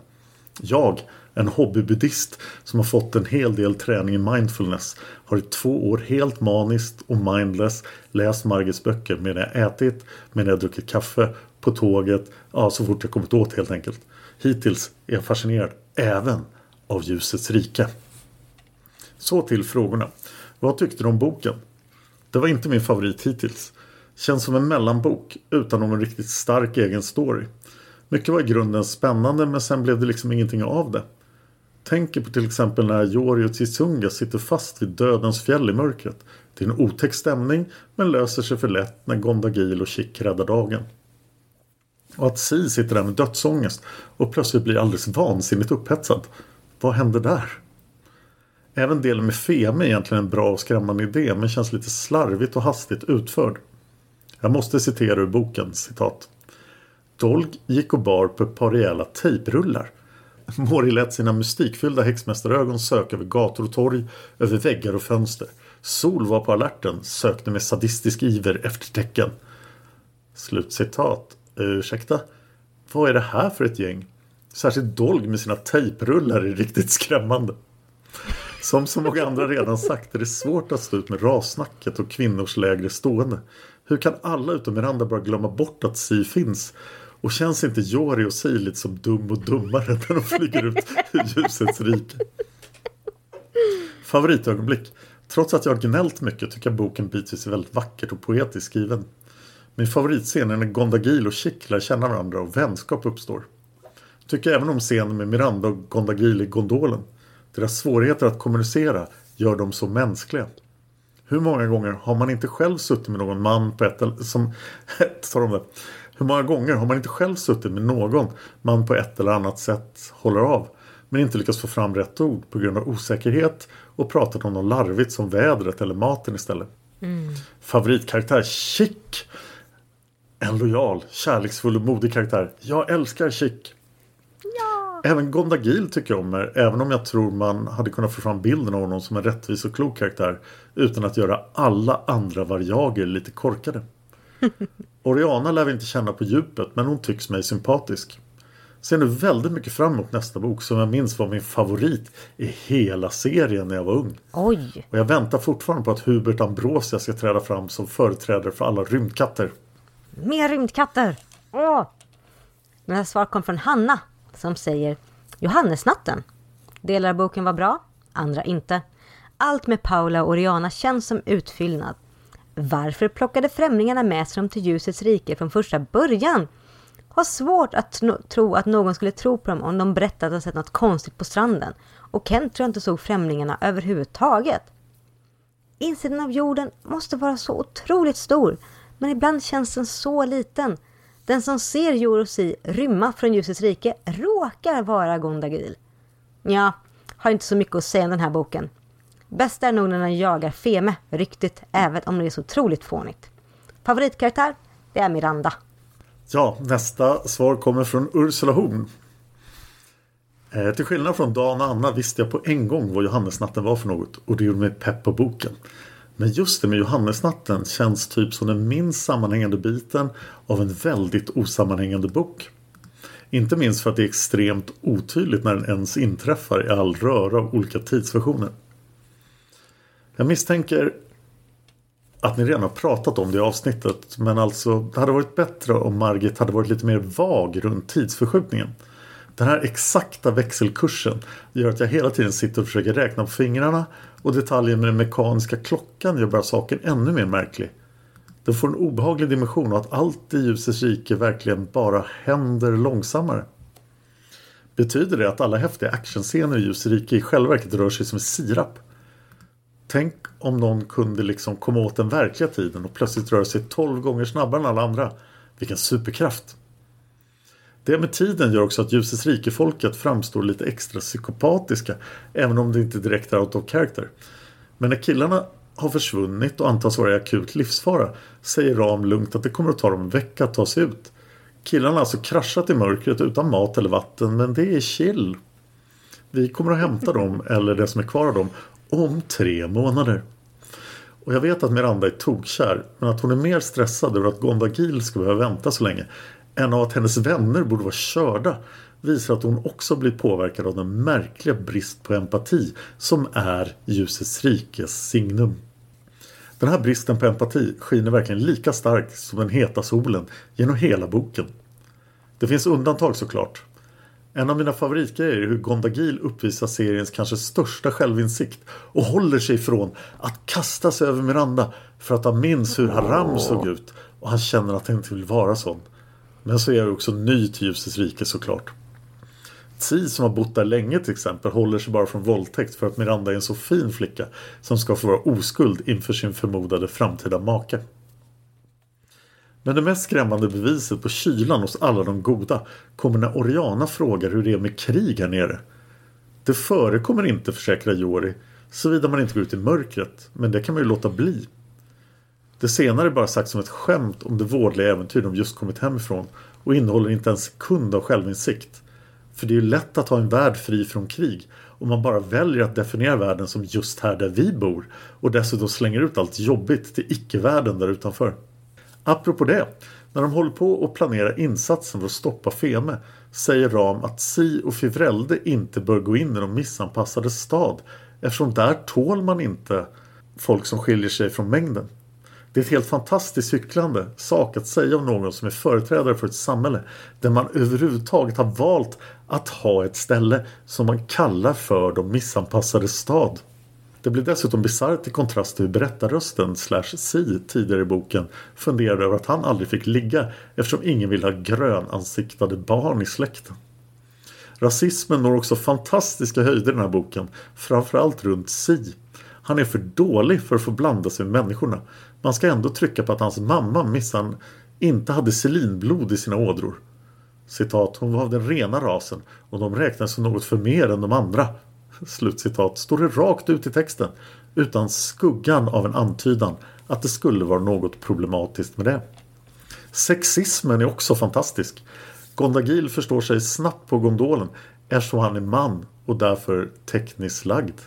Jag, en hobbybuddhist som har fått en hel del träning i mindfulness, har i två år helt maniskt och mindless läst Margits böcker medan jag ätit, medan jag druckit kaffe, på tåget, ja så fort jag kommit åt helt enkelt. Hittills är jag fascinerad även av ljusets rike. Så till frågorna. Vad tyckte du om boken? Det var inte min favorit hittills. Känns som en mellanbok utan någon riktigt stark egen story. Mycket var i grunden spännande men sen blev det liksom ingenting av det. Tänker på till exempel när Jori och Tsunga sitter fast vid dödens fjäll i mörkret. Det är en otäck stämning men löser sig för lätt när Gondagil och Chick räddar dagen. Och att Si sitter där med dödsångest och plötsligt blir alldeles vansinnigt upphetsad. Vad händer där? Även delen med Feme är egentligen en bra och skrämmande idé men känns lite slarvigt och hastigt utförd. Jag måste citera ur boken, citat. Dolg gick och bar på ett par rejäla tejprullar. <laughs> Mori lät sina mystikfyllda häxmästarögon söka över gator och torg, över väggar och fönster. Sol var på alerten, sökte med sadistisk iver efter tecken. Slutcitat. Ursäkta? Vad är det här för ett gäng? Särskilt Dolg med sina tejprullar är riktigt skrämmande. Som så många andra redan sagt är det svårt att stå ut med rassnacket och kvinnors lägre stående. Hur kan alla utom Miranda bara glömma bort att Si finns? Och känns inte Jori och Si lite som dum och dummare när de flyger ut ur ljusets rike? Favoritögonblick. Trots att jag har gnällt mycket tycker jag boken bitvis är väldigt vackert och poetiskt skriven. Min favoritscen är när Gondagil och Chick lär känna varandra och vänskap uppstår. Tycker även om scenen med Miranda och Gondagil i gondolen. Deras svårigheter att kommunicera gör dem så mänskliga. Hur många gånger har man inte själv suttit med någon man på ett eller som <laughs> tar de det. Hur många gånger har man inte själv suttit med någon man på ett eller annat sätt håller av men inte lyckats få fram rätt ord på grund av osäkerhet och pratat om något larvigt som vädret eller maten istället. Mm. Favoritkaraktär Chick. En lojal, kärleksfull och modig karaktär. Jag älskar Chick. Ja. Även Gondagil tycker jag om er, även om jag tror man hade kunnat få fram bilden av honom som en rättvis och klok karaktär utan att göra alla andra variager lite korkade. Oriana lär vi inte känna på djupet men hon tycks mig sympatisk. Ser nu väldigt mycket fram emot nästa bok som jag minns var min favorit i hela serien när jag var ung. Oj! Och jag väntar fortfarande på att Hubert Ambrosia ska träda fram som företrädare för alla rymdkatter. Mer rymdkatter! Åh! Här svar kom från Hanna som säger Johannesnatten. Delar av boken var bra, andra inte. Allt med Paula och Oriana känns som utfyllnad. Varför plockade främlingarna med sig dem till ljusets rike från första början? Har svårt att tro att någon skulle tro på dem om de berättat att de sett något konstigt på stranden. Och Kent tror jag inte såg främlingarna överhuvudtaget. Insidan av jorden måste vara så otroligt stor, men ibland känns den så liten. Den som ser Jorosi rymma från ljusets rike råkar vara Gondagil. Ja, har inte så mycket att säga om den här boken. Bäst är nog när den jagar Feme, ryktet, även om det är så otroligt fånigt. Favoritkaraktär? Det är Miranda. Ja, nästa svar kommer från Ursula Horn. Eh, till skillnad från Dan och Anna visste jag på en gång vad Johannesnatten var för något och det gjorde mig pepp på boken. Men just det med Johannesnatten känns typ som den minst sammanhängande biten av en väldigt osammanhängande bok. Inte minst för att det är extremt otydligt när den ens inträffar i all röra av olika tidsversioner. Jag misstänker att ni redan har pratat om det i avsnittet. Men alltså, det hade varit bättre om Margit hade varit lite mer vag runt tidsförskjutningen. Den här exakta växelkursen gör att jag hela tiden sitter och försöker räkna på fingrarna och detaljen med den mekaniska klockan gör bara saken ännu mer märklig. Den får en obehaglig dimension och att allt i ljusets rike verkligen bara händer långsammare. Betyder det att alla häftiga actionscener i ljusets rike i själva verket rör sig som sirap? Tänk om någon kunde liksom komma åt den verkliga tiden och plötsligt röra sig 12 gånger snabbare än alla andra. Vilken superkraft! Det med tiden gör också att ljusets rike-folket framstår lite extra psykopatiska även om det inte direkt är out of character. Men när killarna har försvunnit och antas vara i akut livsfara säger Ram lugnt att det kommer att ta dem en vecka att ta sig ut. Killarna har alltså kraschat i mörkret utan mat eller vatten men det är chill. Vi kommer att hämta dem, eller det som är kvar av dem, om tre månader. Och jag vet att Miranda är tokkär men att hon är mer stressad över att Gondagil ska behöva vänta så länge än av att hennes vänner borde vara körda visar att hon också blir påverkad av den märkliga brist på empati som är ljusets rikes signum. Den här bristen på empati skiner verkligen lika starkt som den heta solen genom hela boken. Det finns undantag såklart. En av mina favoritgrejer är hur Gondagil uppvisar seriens kanske största självinsikt och håller sig ifrån att kasta sig över Miranda för att han minns hur Haram såg ut och han känner att han inte vill vara sån. Men så är jag också ny till ljusets rike såklart. Tsi som har bott där länge till exempel håller sig bara från våldtäkt för att Miranda är en så fin flicka som ska få vara oskuld inför sin förmodade framtida make. Men det mest skrämmande beviset på kylan hos alla de goda kommer när Oriana frågar hur det är med krig här nere. Det förekommer inte, försäkrar Jori, såvida man inte går ut i mörkret, men det kan man ju låta bli. Det senare är bara sagt som ett skämt om det vårdliga äventyr de just kommit hemifrån och innehåller inte en sekund av självinsikt. För det är ju lätt att ha en värld fri från krig om man bara väljer att definiera världen som just här där vi bor och dessutom slänger ut allt jobbigt till icke-världen där utanför. Apropå det, när de håller på att planera insatsen för att stoppa Feme säger Ram att Si och Fivrelde inte bör gå in i de missanpassade stad eftersom där tål man inte folk som skiljer sig från mängden. Det är ett helt fantastiskt cyklande sak att säga om någon som är företrädare för ett samhälle där man överhuvudtaget har valt att ha ett ställe som man kallar för de missanpassade stad. Det blir dessutom bisarrt i kontrast till hur berättarrösten slash Si tidigare i boken funderade över att han aldrig fick ligga eftersom ingen vill ha grönansiktade barn i släkten. Rasismen når också fantastiska höjder i den här boken, framförallt runt Si. Han är för dålig för att få blanda sig med människorna. Man ska ändå trycka på att hans mamma, Missan, inte hade selinblod i sina ådror. Citat, hon var av den rena rasen och de räknades som något för mer än de andra. Slutcitat, står det rakt ut i texten utan skuggan av en antydan att det skulle vara något problematiskt med det. Sexismen är också fantastisk. Gondagil förstår sig snabbt på gondolen eftersom han är man och därför tekniskt lagd.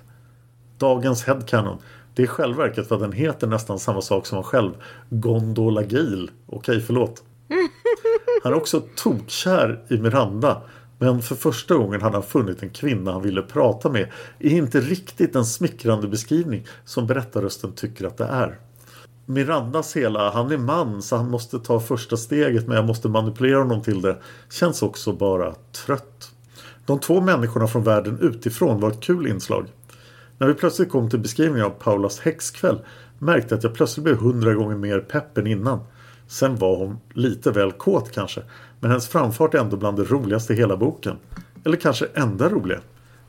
Dagens headcanon det är självverket för att den heter nästan samma sak som han själv. Gondolagil. Okej, förlåt. <laughs> Han är också tokkär i Miranda. Men för första gången hade han funnit en kvinna han ville prata med. Är inte riktigt en smickrande beskrivning som berättarrösten tycker att det är. Mirandas hela, han är man så han måste ta första steget men jag måste manipulera honom till det. Känns också bara trött. De två människorna från världen utifrån var ett kul inslag. När vi plötsligt kom till beskrivningen av Paulas häxkväll märkte jag att jag plötsligt blev hundra gånger mer pepp än innan. Sen var hon lite väl kåt kanske. Men hennes framfart är ändå bland det roligaste i hela boken. Eller kanske enda roliga.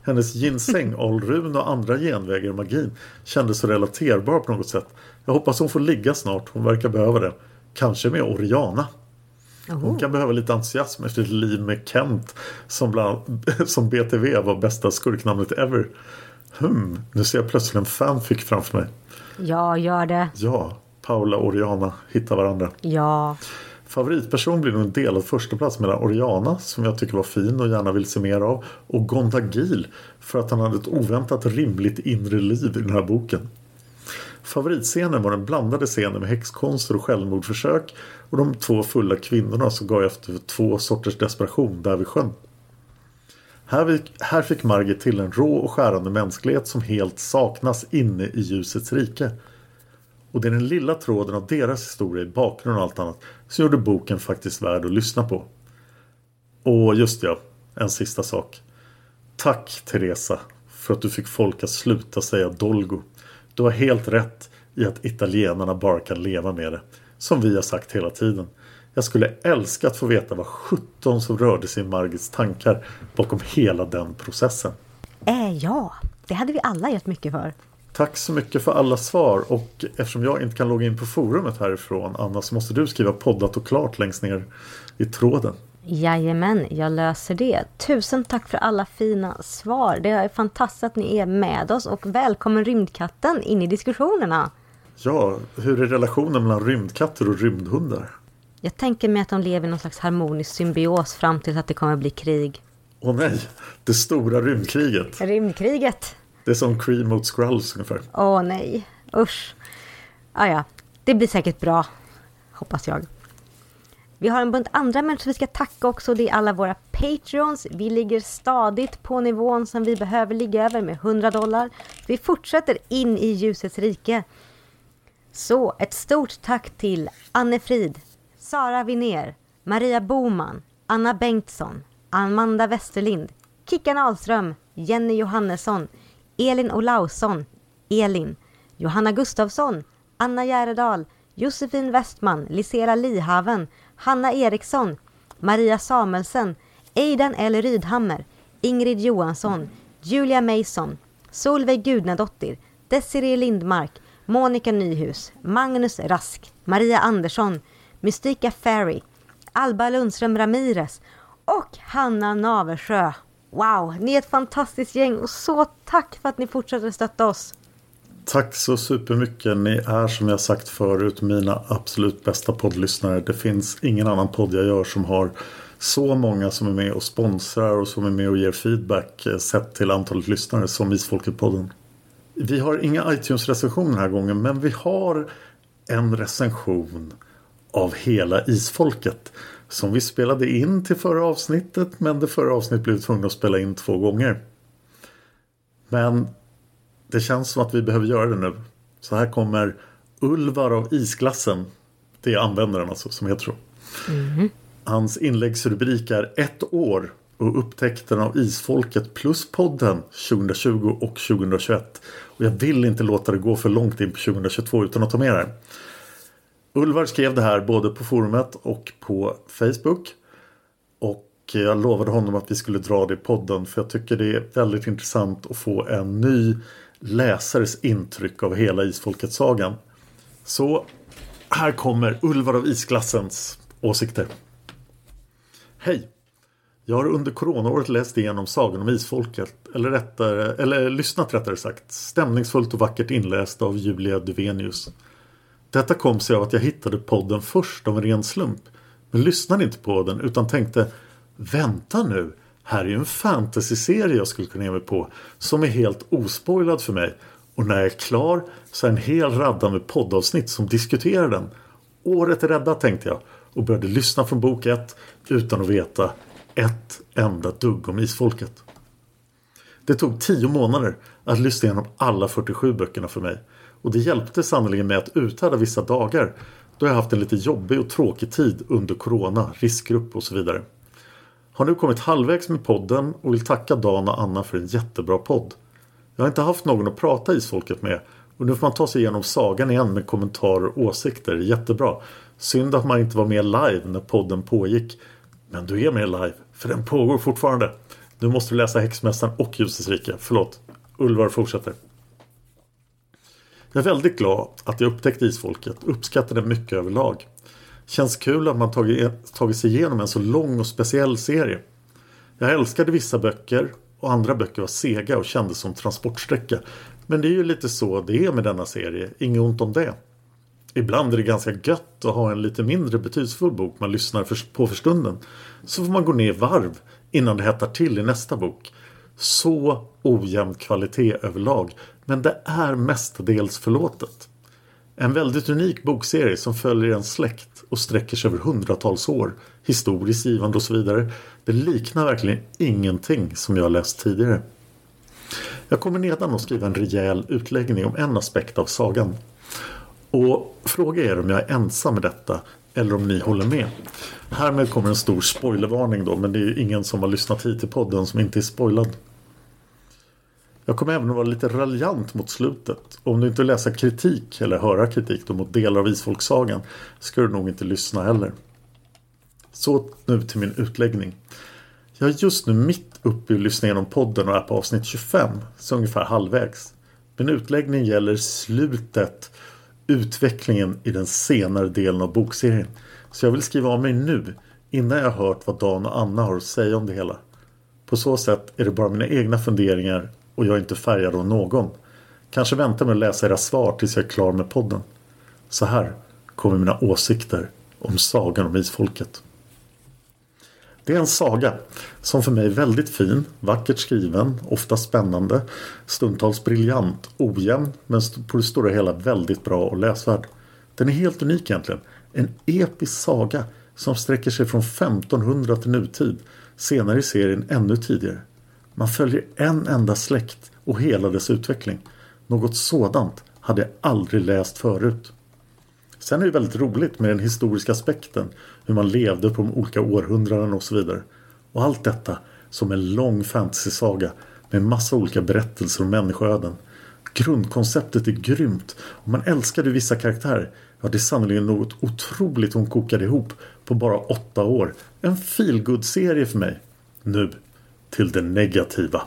Hennes ginseng, <laughs> Alrun och andra genvägar i magin kändes så relaterbar på något sätt. Jag hoppas hon får ligga snart. Hon verkar behöva det. Kanske med Oriana. Hon kan behöva lite entusiasm efter ett liv med Kent som, bland, <laughs> som BTV var bästa skurknamnet ever. Hmm, nu ser jag plötsligt en fanfic framför mig. Ja, gör det. Ja, Paula och Oriana hittar varandra. Ja. Favoritperson blir nog en delad förstaplats mellan Oriana som jag tycker var fin och gärna vill se mer av och Gondagil för att han hade ett oväntat rimligt inre liv i den här boken. Favoritscenen var den blandade scenen med häxkonster och självmordsförsök och de två fulla kvinnorna som gav efter två sorters desperation där vid sjön. Här fick Margit till en rå och skärande mänsklighet som helt saknas inne i ljusets rike. Och det är den lilla tråden av deras historia i bakgrund och allt annat som gjorde boken faktiskt värd att lyssna på. Och just ja, en sista sak. Tack Teresa för att du fick folk att sluta säga Dolgo. Du har helt rätt i att italienarna bara kan leva med det. Som vi har sagt hela tiden. Jag skulle älska att få veta vad 17 som rörde sig i Margits tankar bakom hela den processen. Äh, ja, det hade vi alla gett mycket för. Tack så mycket för alla svar och eftersom jag inte kan logga in på forumet härifrån Anna så måste du skriva poddat och klart längst ner i tråden. Jajamän, jag löser det. Tusen tack för alla fina svar. Det är fantastiskt att ni är med oss och välkommen Rymdkatten in i diskussionerna. Ja, hur är relationen mellan rymdkatter och rymdhundar? Jag tänker mig att de lever i någon slags harmonisk symbios fram tills att det kommer bli krig. Åh nej, det stora rymdkriget. Rymdkriget. Det är som cream mot Skrulls ungefär. Åh nej, usch. Ah, ja, det blir säkert bra, hoppas jag. Vi har en bunt andra människor vi ska tacka också. Det är alla våra Patreons. Vi ligger stadigt på nivån som vi behöver ligga över med 100 dollar. Vi fortsätter in i ljusets rike. Så ett stort tack till Anne Frid, Sara Viner, Maria Boman, Anna Bengtsson, Amanda Westerlind, Kickan Ahlström, Jenny Johannesson, Elin Olausson, Elin, Johanna Gustafsson, Anna Järedal, Josefin Westman, Lisera Lihaven, Hanna Eriksson, Maria Samuelsen, Eidan L. Rydhammer, Ingrid Johansson, Julia Mason, Solveig Gudnadottir, Desiree Lindmark, Monica Nyhus, Magnus Rask, Maria Andersson, Mystika Ferry, Alba Lundström Ramirez och Hanna Naversjö. Wow, ni är ett fantastiskt gäng och så tack för att ni fortsätter stötta oss. Tack så supermycket. Ni är som jag sagt förut mina absolut bästa poddlyssnare. Det finns ingen annan podd jag gör som har så många som är med och sponsrar och som är med och ger feedback eh, sett till antalet lyssnare som Isfolket-podden. Vi har inga iTunes-recensioner den här gången men vi har en recension av hela Isfolket som vi spelade in till förra avsnittet men det förra avsnittet blev tvungna att spela in två gånger. Men det känns som att vi behöver göra det nu. Så här kommer Ulvar av Isglassen. Det är användaren alltså som heter så. Mm. Hans inläggsrubrik är Ett år och upptäckten av Isfolket plus podden 2020 och 2021. Och jag vill inte låta det gå för långt in på 2022 utan att ta med det här. Ulvar skrev det här både på forumet och på Facebook. Och jag lovade honom att vi skulle dra det i podden för jag tycker det är väldigt intressant att få en ny läsares intryck av hela Isfolket-sagan. Så här kommer Ulvar av Isklassens åsikter. Hej! Jag har under coronaåret läst igenom Sagan om Isfolket, eller, rättare, eller lyssnat rättare sagt, stämningsfullt och vackert inläst av Julia Duvenius. Detta kom sig av att jag hittade podden först av en ren slump, men lyssnade inte på den utan tänkte Vänta nu, här är ju en fantasyserie jag skulle kunna ge mig på som är helt ospoilad för mig och när jag är klar så är en hel radda med poddavsnitt som diskuterar den. Året är räddat tänkte jag och började lyssna från bok 1 utan att veta ett enda dugg om isfolket. Det tog tio månader att lyssna igenom alla 47 böckerna för mig och det hjälpte sannerligen med att uthärda vissa dagar då jag haft en lite jobbig och tråkig tid under corona, riskgrupp och så vidare. Har nu kommit halvvägs med podden och vill tacka Dan och Anna för en jättebra podd. Jag har inte haft någon att prata isfolket med och nu får man ta sig igenom sagan igen med kommentarer och åsikter. Jättebra. Synd att man inte var med live när podden pågick. Men du är med live, för den pågår fortfarande. Nu måste du läsa Häxmästaren och Ljusets rike. Förlåt. Ulvar fortsätter. Jag är väldigt glad att jag upptäckte Isfolket. Uppskattar det mycket överlag. Känns kul att man tagit, tagit sig igenom en så lång och speciell serie. Jag älskade vissa böcker och andra böcker var sega och kändes som transportsträcka. Men det är ju lite så det är med denna serie. Inget ont om det. Ibland är det ganska gött att ha en lite mindre betydelsefull bok man lyssnar på för stunden. Så får man gå ner varv innan det hettar till i nästa bok. Så ojämn kvalitet överlag. Men det är mestadels förlåtet. En väldigt unik bokserie som följer en släkt och sträcker sig över hundratals år. Historiskt givande och så vidare. Det liknar verkligen ingenting som jag läst tidigare. Jag kommer nedan att skriva en rejäl utläggning om en aspekt av sagan. Och fråga er om jag är ensam med detta eller om ni håller med. Härmed kommer en stor spoilervarning då men det är ingen som har lyssnat hit i podden som inte är spoilad. Jag kommer även att vara lite raljant mot slutet. Om du inte läser kritik eller höra kritik då mot delar av Isfolksagan ska du nog inte lyssna heller. Så nu till min utläggning. Jag är just nu mitt uppe i att lyssna igenom podden och är på avsnitt 25, så ungefär halvvägs. Min utläggning gäller slutet, utvecklingen i den senare delen av bokserien. Så jag vill skriva av mig nu, innan jag hört vad Dan och Anna har att säga om det hela. På så sätt är det bara mina egna funderingar och jag är inte färgad av någon. Kanske vänta med att läsa era svar tills jag är klar med podden. Så här kommer mina åsikter om Sagan om Isfolket. Det är en saga som för mig är väldigt fin, vackert skriven, ofta spännande, stundtals briljant, ojämn men på det stora hela väldigt bra och läsvärd. Den är helt unik egentligen. En episk saga som sträcker sig från 1500 till nutid, senare i serien ännu tidigare. Man följer en enda släkt och hela dess utveckling. Något sådant hade jag aldrig läst förut. Sen är det väldigt roligt med den historiska aspekten. Hur man levde på de olika århundraden och så vidare. Och allt detta som en lång fantasysaga med massa olika berättelser om människoöden. Grundkonceptet är grymt. och man älskade vissa karaktärer, ja det är sannolikt något otroligt hon kokade ihop på bara åtta år. En feelgood-serie för mig. Nu till det negativa.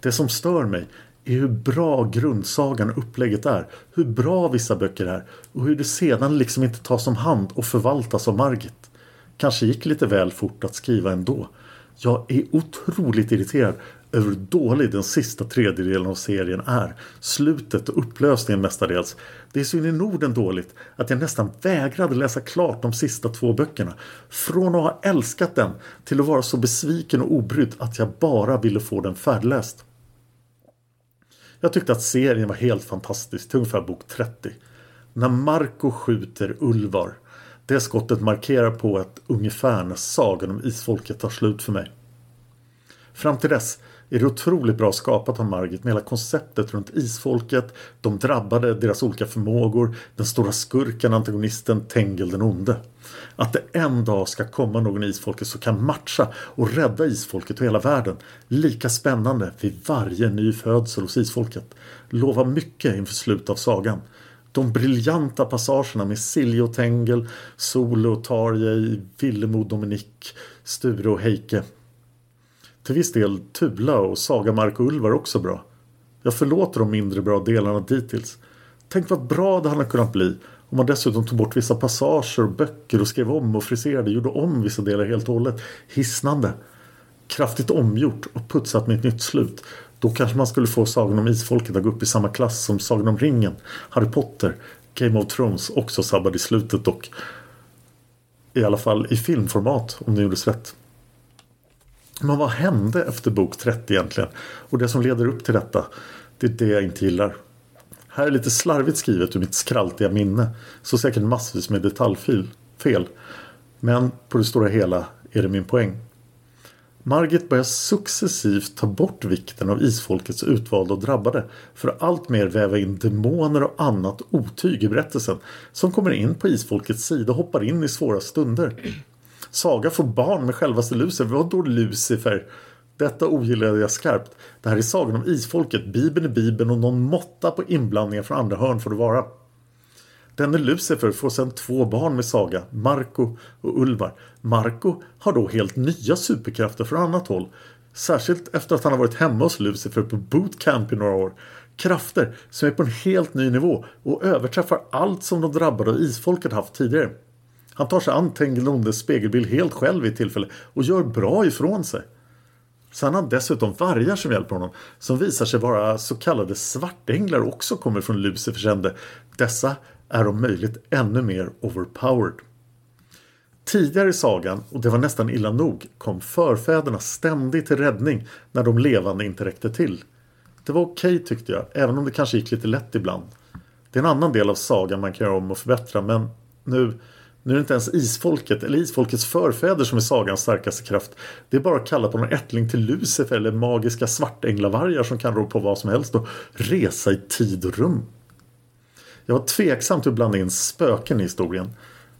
Det som stör mig är hur bra grundsagan och upplägget är. Hur bra vissa böcker är och hur det sedan liksom inte tas om hand och förvaltas av Margit. Kanske gick lite väl fort att skriva ändå. Jag är otroligt irriterad över hur dålig den sista tredjedelen av serien är. Slutet och upplösningen mestadels. Det är så in i Norden dåligt att jag nästan vägrade läsa klart de sista två böckerna. Från att ha älskat den till att vara så besviken och obrydd att jag bara ville få den färdläst. Jag tyckte att serien var helt fantastisk till ungefär bok 30. När Marco skjuter Ulvar. Det skottet markerar på ett ungefär när sagan om isfolket tar slut för mig. Fram till dess är det otroligt bra skapat av Margit med hela konceptet runt isfolket, de drabbade, deras olika förmågor, den stora skurken, antagonisten Tengel den onde. Att det en dag ska komma någon i isfolket som kan matcha och rädda isfolket och hela världen. Lika spännande vid varje ny födsel hos isfolket. Lovar mycket inför slutet av sagan. De briljanta passagerna med Silje och Tengel, Solo och Tarjei, Villemo, och Dominik, Sture och Heike. Till viss del Tula och Saga Mark och Ulvar också bra. Jag förlåter de mindre bra delarna dittills. Tänk vad bra det hade kunnat bli om man dessutom tog bort vissa passager och böcker och skrev om och friserade, gjorde om vissa delar helt och hållet. Hisnande. Kraftigt omgjort och putsat med ett nytt slut. Då kanske man skulle få Sagan om Isfolket att gå upp i samma klass som Sagan om ringen, Harry Potter, Game of Thrones också sabbad i slutet dock. I alla fall i filmformat om det gjordes rätt. Men vad hände efter bok 30 egentligen? Och det som leder upp till detta, det är det jag inte gillar. Här är lite slarvigt skrivet ur mitt skraltiga minne. Så säkert massvis med detaljfel. Men på det stora hela är det min poäng. Margit börjar successivt ta bort vikten av isfolkets utvalda och drabbade för att allt mer väva in demoner och annat otyg i berättelsen som kommer in på isfolkets sida och hoppar in i svåra stunder. Saga får barn med självaste Lucifer. vadå Lucifer? Detta ogillade jag skarpt. Det här är sagan om isfolket, bibeln är bibeln och någon måtta på inblandningar från andra hörn får det vara. Denne Lucifer får sedan två barn med Saga, Marco och Ulvar. Marco har då helt nya superkrafter från annat håll. Särskilt efter att han har varit hemma hos Lucifer på bootcamp i några år. Krafter som är på en helt ny nivå och överträffar allt som de drabbade av isfolket haft tidigare. Han tar sig an Tengilondes spegelbild helt själv i tillfälle och gör bra ifrån sig. Sen har han dessutom vargar som hjälper honom som visar sig vara så kallade svartänglar också kommer från Lucifers ände. Dessa är om möjligt ännu mer overpowered. Tidigare i sagan, och det var nästan illa nog, kom förfäderna ständigt till räddning när de levande inte räckte till. Det var okej okay, tyckte jag, även om det kanske gick lite lätt ibland. Det är en annan del av sagan man kan göra om och förbättra, men nu nu är det inte ens isfolket eller isfolkets förfäder som är sagans starkaste kraft. Det är bara att kalla på någon ättling till Lucifer eller magiska svartänglavargar som kan rå på vad som helst och resa i tid och rum. Jag var tveksam till att blanda in spöken i historien.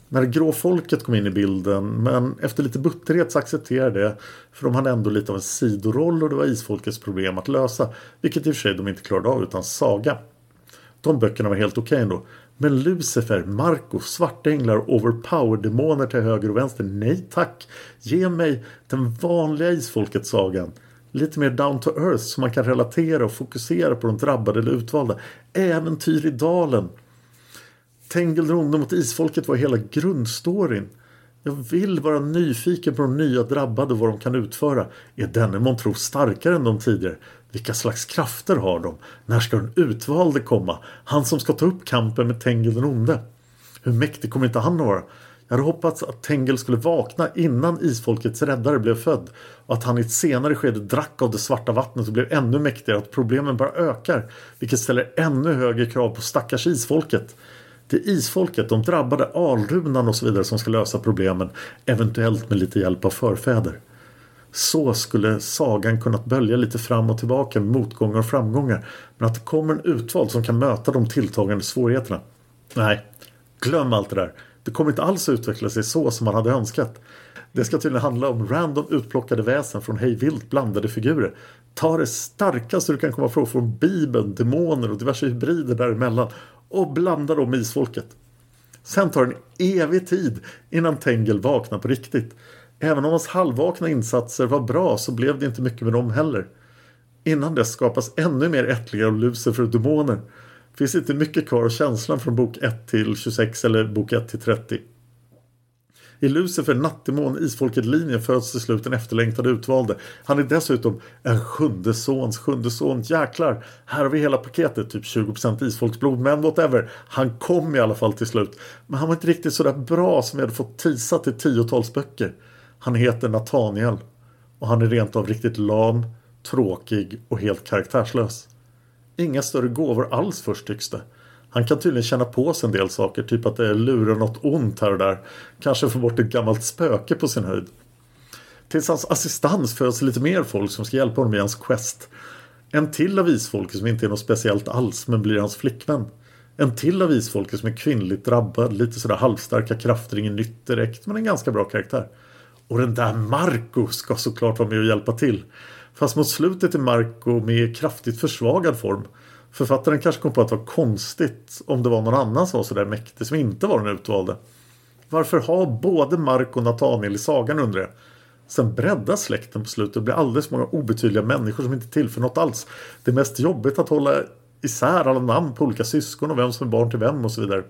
När grå folket kom in i bilden men efter lite butterhet så accepterade det för de hade ändå lite av en sidoroll och det var isfolkets problem att lösa vilket i och för sig de inte klarade av utan saga. De böckerna var helt okej okay ändå men Lucifer, Marco, svartänglar och overpower-demoner till höger och vänster. Nej tack! Ge mig den vanliga Isfolket-sagan! Lite mer down to earth så man kan relatera och fokusera på de drabbade eller utvalda. Äventyr i dalen. Tengelronde mot isfolket var hela grundstoryn. Jag vill vara nyfiken på de nya drabbade och vad de kan utföra. Är denne månntro starkare än de tidigare? Vilka slags krafter har de? När ska den utvalde komma? Han som ska ta upp kampen med Tengil den onde. Hur mäktig kommer inte han att vara? Jag hade hoppats att Tengel skulle vakna innan isfolkets räddare blev född och att han i ett senare skede drack av det svarta vattnet och blev ännu mäktigare och att problemen bara ökar vilket ställer ännu högre krav på stackars isfolket. Det är isfolket, de drabbade alrunan och så vidare som ska lösa problemen eventuellt med lite hjälp av förfäder. Så skulle sagan kunnat bölja lite fram och tillbaka med motgångar och framgångar. Men att det kommer en utvald som kan möta de tilltagande svårigheterna. Nej, glöm allt det där. Det kommer inte alls att utveckla sig så som man hade önskat. Det ska tydligen handla om random utplockade väsen från hej vilt blandade figurer. Ta det starkaste du kan komma från från Bibeln, demoner och diverse hybrider däremellan och blandar dem med isfolket. Sen tar det en evig tid innan Tengel vaknar på riktigt. Även om hans halvvakna insatser var bra så blev det inte mycket med dem heller. Innan dess skapas ännu mer ättlingar och Lucifer och demoner. Finns inte mycket kvar av känslan från bok 1 till 26 eller bok 1 till 30. I Lucifer, Nattdemon, Isfolket-linjen föds till slut den efterlängtade utvalde. Han är dessutom en sjunde sons sjunde son. Jäklar, här har vi hela paketet. Typ 20% isfolksblod, men whatever. Han kom i alla fall till slut. Men han var inte riktigt sådär bra som vi hade fått teasat i tiotals böcker. Han heter Nathaniel och han är rent av riktigt lam, tråkig och helt karaktärslös. Inga större gåvor alls först tycks det. Han kan tydligen känna på sig en del saker, typ att det lurar något ont här och där. Kanske få bort ett gammalt spöke på sin höjd. Tills hans assistans föds lite mer folk som ska hjälpa honom i hans quest. En till av isfolket som inte är något speciellt alls men blir hans flickvän. En till av isfolket som är kvinnligt drabbad, lite sådär halvstarka krafter, ingen nytt direkt men en ganska bra karaktär. Och den där Marco ska såklart vara med och hjälpa till. Fast mot slutet är Marco med i kraftigt försvagad form. Författaren kanske kom på att det var konstigt om det var någon annan som var sådär mäktig som inte var den utvalde. Varför ha både Mark och Nathaniel i sagan undrar jag. Sen breddas släkten på slutet och blir alldeles många obetydliga människor som inte tillför något alls. Det är mest jobbigt att hålla isär alla namn på olika syskon och vem som är barn till vem och så vidare.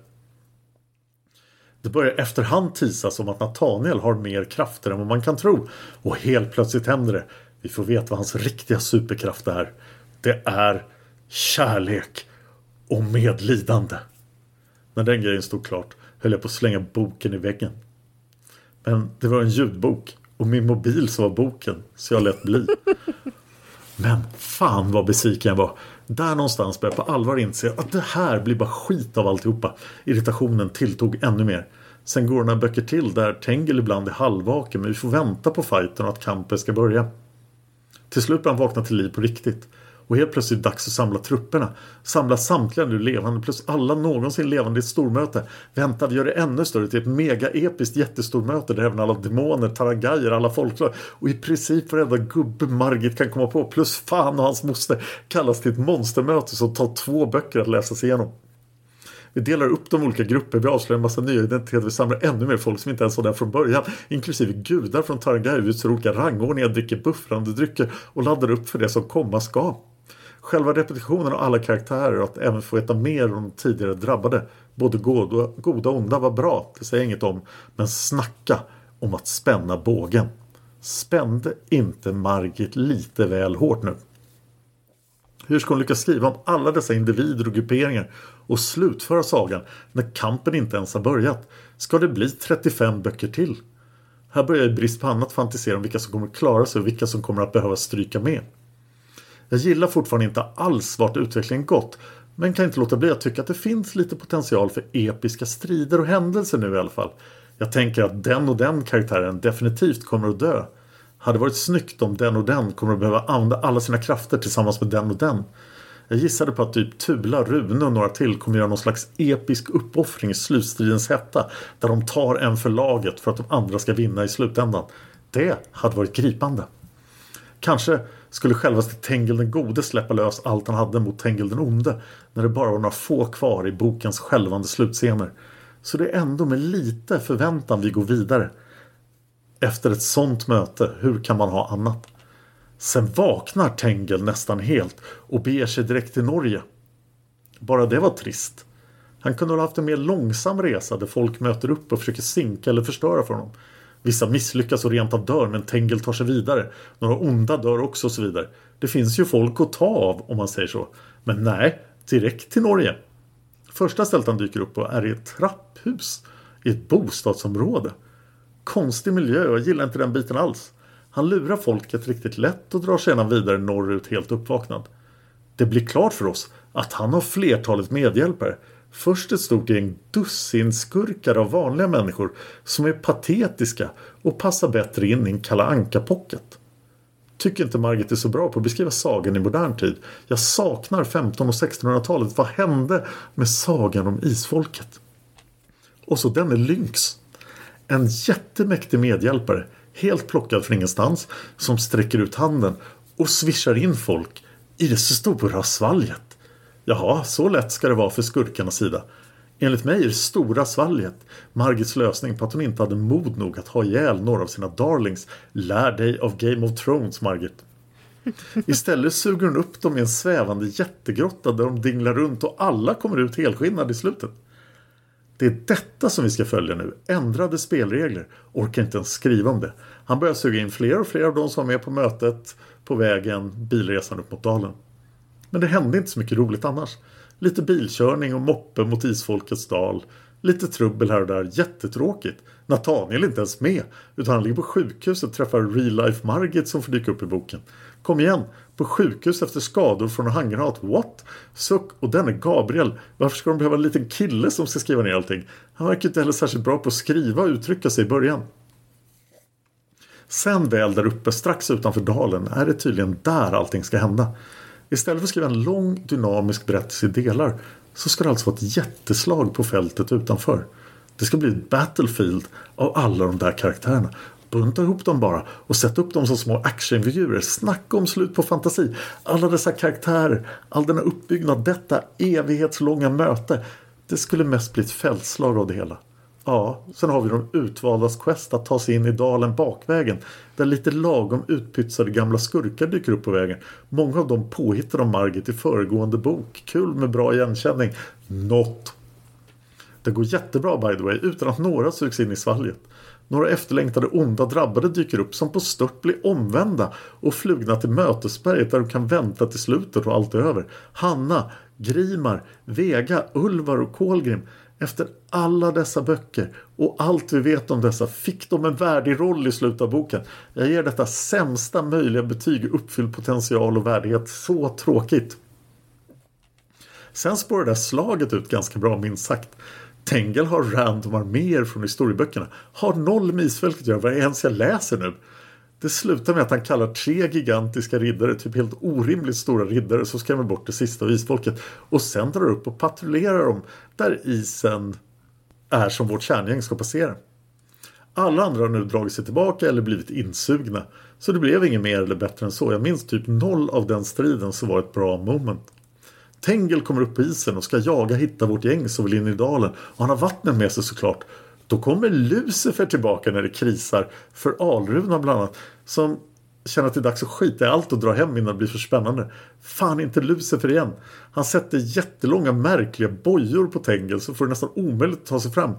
Det börjar efterhand tisas om att Nathaniel har mer krafter än vad man kan tro. Och helt plötsligt händer det. Vi får veta vad hans riktiga superkraft är. Det är kärlek och medlidande. När den grejen stod klart höll jag på att slänga boken i väggen. Men det var en ljudbok och min mobil som var boken så jag lät bli. <laughs> Men fan vad besviken jag var. Där någonstans började jag på allvar inse att det här blir bara skit av alltihopa. Irritationen tilltog ännu mer. Sen går några böcker till där Tengel ibland är halvvaken men vi får vänta på fighten och att kampen ska börja. Till slut börjar han vakna till liv på riktigt. Och helt plötsligt dags att samla trupperna. Samla samtliga nu levande plus alla någonsin levande i ett stormöte. Vänta, vi gör det ännu större till ett mega-episkt jättestormöte där även alla demoner, taragajer, alla folkslag och i princip varenda gubbe Margit kan komma på plus fan och hans moster kallas till ett monstermöte som tar två böcker att läsa sig igenom. Vi delar upp de olika grupper, vi avslöjar en massa nya identiteter, vi samlar ännu mer folk som inte ens var där från början. Inklusive gudar från Tarangai, vi utser olika rangordningar, dricker buffrande drycker och laddar upp för det som komma ska. Själva repetitionen av alla karaktärer och att även få veta mer om de tidigare drabbade, både goda, goda och onda, var bra. Det säger jag inget om. Men snacka om att spänna bågen. Spände inte Margit lite väl hårt nu? Hur ska hon lyckas skriva om alla dessa individer och grupperingar och slutföra sagan när kampen inte ens har börjat? Ska det bli 35 böcker till? Här börjar jag i brist på annat fantisera om vilka som kommer klara sig och vilka som kommer att behöva stryka med. Jag gillar fortfarande inte alls vart utvecklingen gått men kan inte låta bli att tycka att det finns lite potential för episka strider och händelser nu i alla fall. Jag tänker att den och den karaktären definitivt kommer att dö. Hade varit snyggt om den och den kommer att behöva använda alla sina krafter tillsammans med den och den. Jag gissade på att typ Tula, Rune och några till kommer göra någon slags episk uppoffring i slutstridens hetta. Där de tar en för laget för att de andra ska vinna i slutändan. Det hade varit gripande. Kanske skulle självaste Tengil den gode släppa lös allt han hade mot Tengil den onde när det bara var några få kvar i bokens skälvande slutscener. Så det är ändå med lite förväntan vi går vidare. Efter ett sånt möte, hur kan man ha annat? Sen vaknar Tengil nästan helt och beger sig direkt till Norge. Bara det var trist. Han kunde ha haft en mer långsam resa där folk möter upp och försöker sinka eller förstöra för honom. Vissa misslyckas och rent av dör men Tengel tar sig vidare. Några onda dör också och så vidare. Det finns ju folk att ta av om man säger så. Men nej, direkt till Norge. Första stället han dyker upp på är i ett trapphus i ett bostadsområde. Konstig miljö jag gillar inte den biten alls. Han lurar folket riktigt lätt och drar sedan vidare norrut helt uppvaknad. Det blir klart för oss att han har flertalet medhjälpare Först ett stort gäng dussinskurkar av vanliga människor som är patetiska och passar bättre in i en Kalle Anka-pocket. Tycker inte Margit är så bra på att beskriva sagan i modern tid. Jag saknar 1500 och 1600-talet. Vad hände med sagan om isfolket? Och så denne Lynx. En jättemäktig medhjälpare, helt plockad från ingenstans, som sträcker ut handen och svischar in folk i det stora svalget. Jaha, så lätt ska det vara för skurkarnas sida. Enligt mig är det stora svalget Margits lösning på att hon inte hade mod nog att ha ihjäl några av sina darlings. Lär dig av Game of Thrones, Margit. Istället suger hon upp dem i en svävande jättegrotta där de dinglar runt och alla kommer ut helskinnade i slutet. Det är detta som vi ska följa nu. Ändrade spelregler. Orkar inte ens skriva om det. Han börjar suga in fler och fler av de som var med på mötet på vägen bilresan upp mot dalen. Men det hände inte så mycket roligt annars. Lite bilkörning och moppe mot isfolkets dal. Lite trubbel här och där. Jättetråkigt. Nathaniel är inte ens med. Utan han ligger på sjukhus och träffar real life Margit som får dyka upp i boken. Kom igen! På sjukhus efter skador från en handgranat. What? Suck! Och den är Gabriel. Varför ska de behöva en liten kille som ska skriva ner allting? Han verkar inte heller särskilt bra på att skriva och uttrycka sig i början. Sen väl där uppe strax utanför dalen är det tydligen där allting ska hända. Istället för att skriva en lång dynamisk berättelse i delar så ska det alltså vara ett jätteslag på fältet utanför. Det ska bli ett battlefield av alla de där karaktärerna. Bunta ihop dem bara och sätt upp dem som små actionfigurer. Snacka om slut på fantasi. Alla dessa karaktärer, all denna uppbyggnad, detta evighetslånga möte. Det skulle mest bli ett fältslag av det hela. Ja, sen har vi de utvaldas quest att ta sig in i dalen bakvägen. Där lite lagom utpytsade gamla skurkar dyker upp på vägen. Många av dem påhittade av Margit i föregående bok. Kul med bra igenkänning. Något. Det går jättebra by the way utan att några sugs in i svalget. Några efterlängtade onda drabbade dyker upp som på stört blir omvända och flugna till mötesberget där de kan vänta till slutet och allt är över. Hanna, Grimar, Vega, Ulvar och Kolgrim. Efter alla dessa böcker och allt vi vet om dessa fick de en värdig roll i slutet av boken. Jag ger detta sämsta möjliga betyg uppfylld potential och värdighet. Så tråkigt. Sen spår det där slaget ut ganska bra minst sagt. Tengel har random arméer från historieböckerna. Har noll med isfältet att göra vad ens jag läser nu. Det slutar med att han kallar tre gigantiska riddare, typ helt orimligt stora riddare som skrämmer bort det sista av isfolket. Och sen drar upp och patrullerar dem där isen är som vårt kärngäng ska passera. Alla andra har nu dragit sig tillbaka eller blivit insugna. Så det blev inget mer eller bättre än så. Jag minns typ noll av den striden som var ett bra moment. Tengel kommer upp på isen och ska jaga hitta vårt gäng som vill in i dalen. Och han har vattnet med sig såklart. Då kommer Lucifer tillbaka när det krisar. För Alruna bland annat. Som känner att det är dags att skita i allt och dra hem innan det blir för spännande. Fan inte Lucifer igen. Han sätter jättelånga märkliga bojor på Tengel så får det nästan omöjligt att ta sig fram.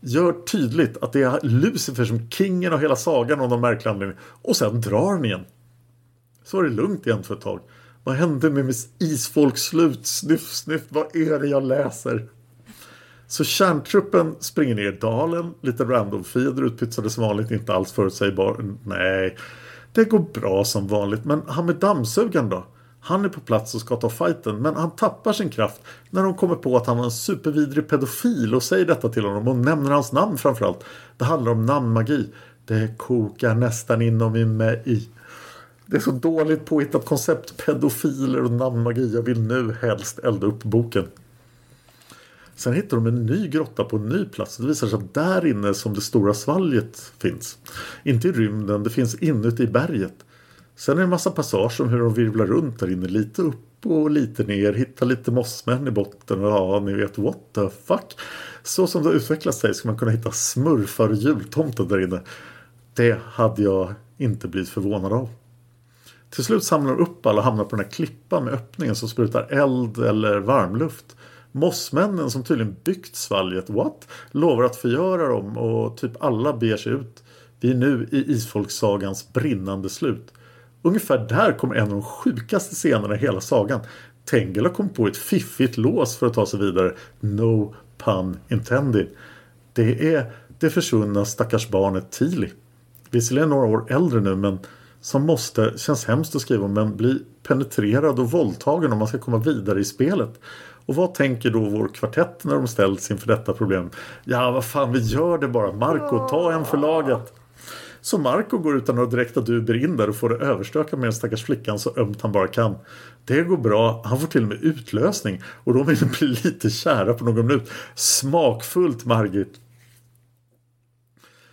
Gör tydligt att det är Lucifer som kingen av hela sagan av någon märklig anledning. Och sen drar han igen. Så var det lugnt igen för ett tag. Vad hände med mitt isfolkslut? Snyff, snyff, vad är det jag läser? Så kärntruppen springer ner i dalen. Lite random fiender utpytsade som vanligt. Inte alls förutsägbar. Nej, det går bra som vanligt. Men han med dammsugaren då? Han är på plats och ska ta fighten men han tappar sin kraft när de kommer på att han var en supervidrig pedofil och säger detta till honom och nämner hans namn framförallt. Det handlar om namnmagi. Det kokar nästan inom i mig. Det är så dåligt påhittat koncept. Pedofiler och namnmagi. Jag vill nu helst elda upp boken. Sen hittar de en ny grotta på en ny plats. Det visar sig att där inne som det stora svalget finns. Inte i rymden, det finns inuti berget. Sen är det en massa passager om hur de virvlar runt där inne. Lite upp och lite ner. Hittar lite mossmän i botten. och Ja, ni vet what the fuck. Så som det utvecklat sig ska man kunna hitta smurfar och jultomtar där inne. Det hade jag inte blivit förvånad av. Till slut samlar de upp alla och hamnar på den här klippan med öppningen som sprutar eld eller varmluft. Mossmännen som tydligen byggt svalget, what? Lovar att förgöra dem och typ alla beger sig ut. Vi är nu i Isfolkssagans brinnande slut. Ungefär där kommer en av de sjukaste scenerna i hela sagan. Tengel har kommit på ett fiffigt lås för att ta sig vidare. No pun intended. Det är det försvunna stackars barnet Tili. Visserligen några år äldre nu men som måste, känns hemskt att skriva om, men bli penetrerad och våldtagen om man ska komma vidare i spelet. Och vad tänker då vår kvartett när de ställs inför detta problem? Ja, vad fan, vi gör det bara. Marco, ta en för laget. Så Marco går utan några direkta duber in där och får det överstöka med den stackars flickan så ömt han bara kan. Det går bra. Han får till och med utlösning. Och de vill <laughs> bli lite kära på någon minut. Smakfullt Margit.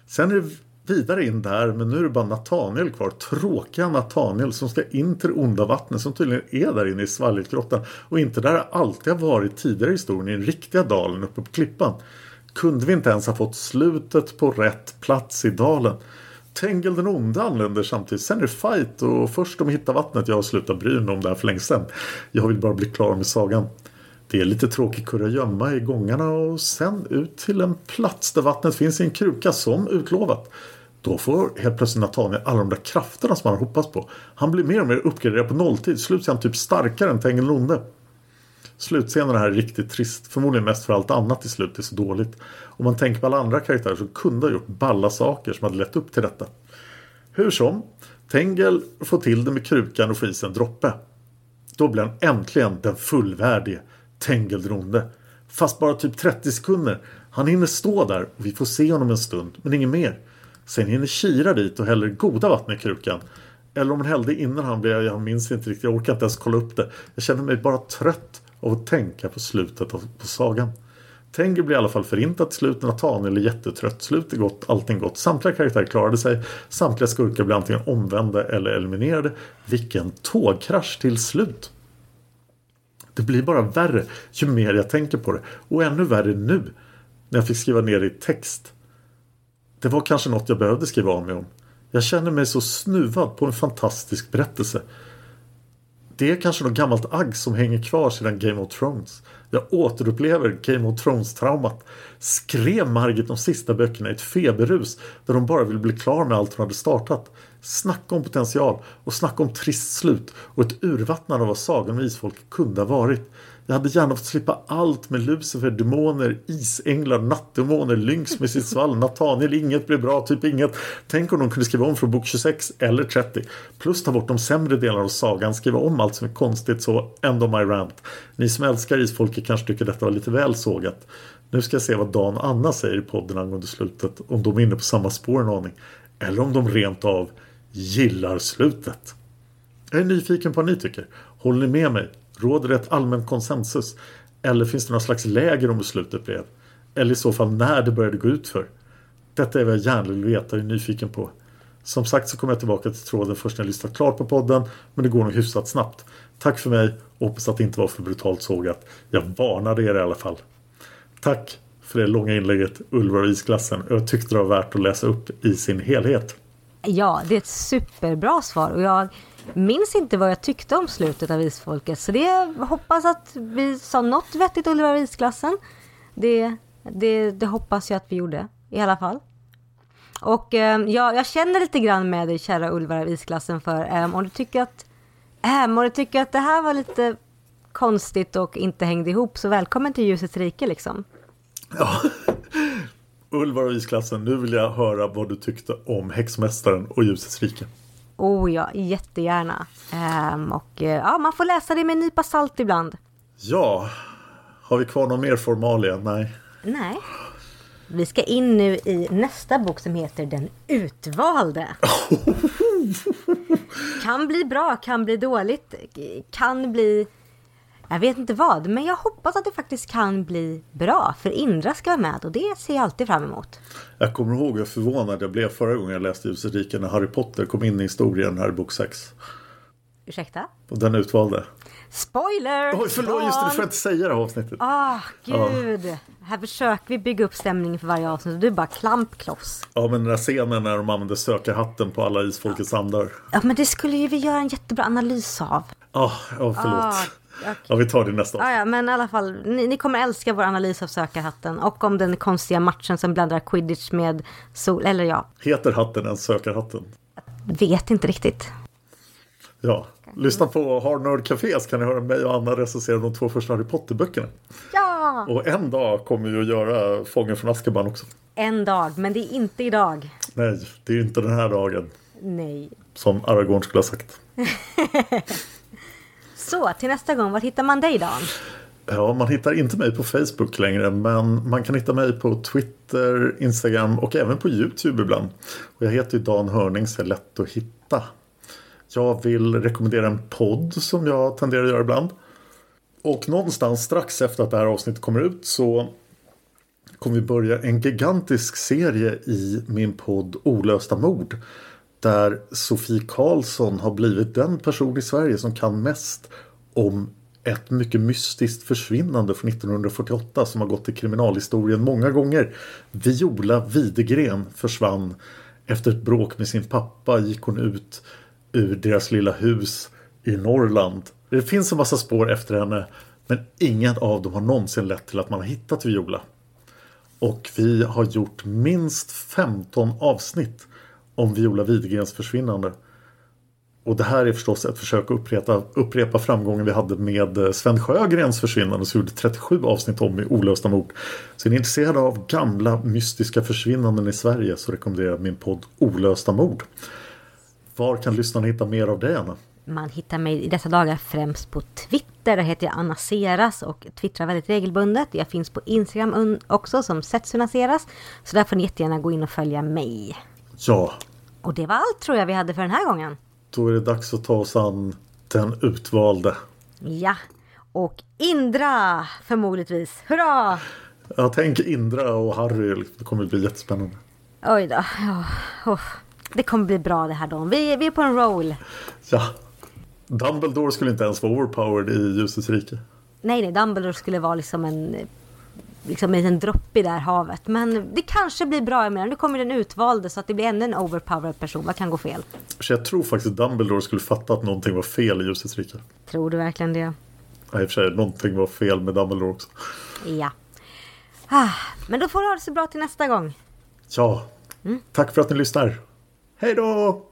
Sen är det vidare in där men nu är det bara Nathaniel kvar. Tråkiga Nathaniel som ska in till det onda vattnet som tydligen är där inne i Svalgetgrottan och inte där det alltid har varit tidigare i historien i den riktiga dalen uppe på klippan. Kunde vi inte ens ha fått slutet på rätt plats i dalen? Tengel den onde anländer samtidigt. Sen är det fight och först de hittar vattnet. Jag har slutat bry mig om det här för länge sedan. Jag vill bara bli klar med sagan. Det är lite tråkig kurragömma i gångarna och sen ut till en plats där vattnet finns i en kruka som utlovat. Då får helt plötsligt Nathaniel alla de där krafterna som han har hoppats på. Han blir mer och mer uppgraderad på nolltid. Slut är han typ starkare än Tengil Onde. Slutscenen här är riktigt trist. Förmodligen mest för allt annat i slutet är så dåligt. Om man tänker på alla andra karaktärer som kunde ha gjort balla saker som hade lett upp till detta. Hur som, Tengel får till det med krukan och får i sig en droppe. Då blir han äntligen den fullvärdige Tengel den onde. Fast bara typ 30 sekunder. Han hinner stå där och vi får se honom en stund, men inget mer. Sen hinner Kira dit och häller goda vatten i krukan. Eller om hon hällde innan han blev, jag minns inte riktigt, jag orkar inte ens kolla upp det. Jag känner mig bara trött av att tänka på slutet av, på sagan. Tenger blir i alla fall förintad till slut. Nathaniel är jättetrött. Slutet är gott, allting gott. Samtliga karaktärer klarade sig. Samtliga skurkar blir antingen omvända eller eliminerade. Vilken tågkrasch till slut! Det blir bara värre ju mer jag tänker på det. Och ännu värre nu. När jag fick skriva ner det i text. Det var kanske något jag behövde skriva av mig om. Jag känner mig så snuvad på en fantastisk berättelse. Det är kanske något gammalt agg som hänger kvar sedan Game of Thrones. Jag återupplever Game of Thrones-traumat. Skrev Margit de sista böckerna i ett feberrus där hon bara vill bli klar med allt hon hade startat. Snacka om potential och snacka om trist slut och ett urvattnande av vad Sagan om Isfolk kunde ha varit. Jag hade gärna fått slippa allt med Lucifer, demoner, isänglar, nattdemoner, lynx med sitt svall, Nathaniel, inget blev bra, typ inget. Tänk om de kunde skriva om från bok 26 eller 30. Plus ta bort de sämre delarna av sagan, skriva om allt som är konstigt så, end of my rant. Ni som älskar Isfolket kanske tycker detta var lite väl sågat. Nu ska jag se vad Dan och Anna säger i podden angående slutet, om de är inne på samma spår en aning. Eller om de rent av gillar slutet. Jag är nyfiken på vad ni tycker. Håller ni med mig? Råder det ett allmän konsensus? Eller finns det någon slags läger om beslutet blev? Eller i så fall när det började gå ut för? Detta är vad jag gärna vill veta och är nyfiken på. Som sagt så kommer jag tillbaka till tråden först när jag lyssnat klart på podden. Men det går nog hyfsat snabbt. Tack för mig och hoppas att det inte var för brutalt sågat. Jag varnade er i alla fall. Tack för det långa inlägget Ulvar och isklassen. Jag tyckte det var värt att läsa upp i sin helhet. Ja, det är ett superbra svar och jag minns inte vad jag tyckte om slutet av Isfolket. Så det hoppas att vi sa något vettigt Ulvar isklassen. Det, det, det hoppas jag att vi gjorde i alla fall. Och eh, jag, jag känner lite grann med dig kära Ulvar av isklassen för eh, om du tycker att eh, om du tycker att det här var lite konstigt och inte hängde ihop så välkommen till ljusets rike liksom. Ja. <laughs> Ulvar och isklassen, nu vill jag höra vad du tyckte om Häxmästaren och Ljusets rike. Oh ja, jättegärna. Um, och uh, ja, man får läsa det med en nypa salt ibland. Ja, har vi kvar någon mer formalia? Nej. Nej. Vi ska in nu i nästa bok som heter Den utvalde. <laughs> kan bli bra, kan bli dåligt, kan bli jag vet inte vad, men jag hoppas att det faktiskt kan bli bra. För Indra ska vara med och det ser jag alltid fram emot. Jag kommer ihåg hur förvånad jag blev förra gången jag läste Ljusets rike när Harry Potter kom in i historien här i bok 6. Ursäkta? Och den utvalde. Spoiler! Oj, förlåt, just det, du får inte säga det här avsnittet. Ah, gud. Ja. Här försöker vi bygga upp stämningen för varje avsnitt och du är bara klampkloss. Ja, men den där scenen när de använder sökarhatten på alla isfolkets ja. andar. Ja, men det skulle ju vi göra en jättebra analys av. Ah, ja, förlåt. Okay. Ja, vi tar det nästa ah, ja, men i alla fall, ni, ni, kommer älska vår analys av sökarhatten och om den konstiga matchen som blandar quidditch med sol, eller ja. Heter hatten ens sökarhatten? Vet inte riktigt. Ja, lyssna på Hard Nerd Café så kan ni höra mig och Anna recensera de två första Harry Potter-böckerna. Ja! Och en dag kommer vi att göra Fången från Azkaban också. En dag, men det är inte idag. Nej, det är inte den här dagen. Nej. Som Aragorn skulle ha sagt. <laughs> så, till nästa gång, var hittar man dig Dan? Ja, man hittar inte mig på Facebook längre men man kan hitta mig på Twitter, Instagram och även på Youtube ibland. Och jag heter ju Dan Hörning så är lätt att hitta. Jag vill rekommendera en podd som jag tenderar att göra ibland. Och någonstans strax efter att det här avsnittet kommer ut så kommer vi börja en gigantisk serie i min podd Olösta mord. Där Sofie Karlsson har blivit den person i Sverige som kan mest om ett mycket mystiskt försvinnande från 1948 som har gått i kriminalhistorien många gånger. Viola Widegren försvann efter ett bråk med sin pappa gick hon ut ur deras lilla hus i Norrland. Det finns en massa spår efter henne men ingen av dem har någonsin lett till att man har hittat Viola. Och vi har gjort minst 15 avsnitt om Viola Widegrens försvinnande. Och det här är förstås ett försök att upprepa, upprepa framgången vi hade med eh, Sven Sjögrens försvinnande som gjorde 37 avsnitt om i olösta mord. Så är ni intresserade av gamla mystiska försvinnanden i Sverige så rekommenderar jag min podd Olösta mord. Var kan lyssnarna hitta mer av det Anna? Man hittar mig i dessa dagar främst på Twitter. Där heter jag Anna Seras och twittrar väldigt regelbundet. Jag finns på Instagram också som Setsuna Seras. Så där får ni jättegärna gå in och följa mig. Ja, Och det var allt tror jag vi hade för den här gången. då är det dags att ta oss an den utvalde. Ja. Och Indra förmodligen. Hurra! Jag tänker Indra och Harry, det kommer bli jättespännande. Oj då. Ja, oh. Det kommer bli bra det här då. Vi, vi är på en roll. Ja. Dumbledore skulle inte ens vara overpowered i Ljusets rike. Nej, nej, Dumbledore skulle vara liksom en liksom en liten droppe i det här havet. Men det kanske blir bra. Jag menar, nu kommer den utvalde så att det blir ännu en overpowered person. Vad kan gå fel? Så jag tror faktiskt att Dumbledore skulle fatta att någonting var fel i Ljusets rike. Tror du verkligen det? Ja, i och för sig, någonting var fel med Dumbledore också. Ja. Ah, men då får du ha det så bra till nästa gång. Ja, tack för att ni lyssnar. Hej då!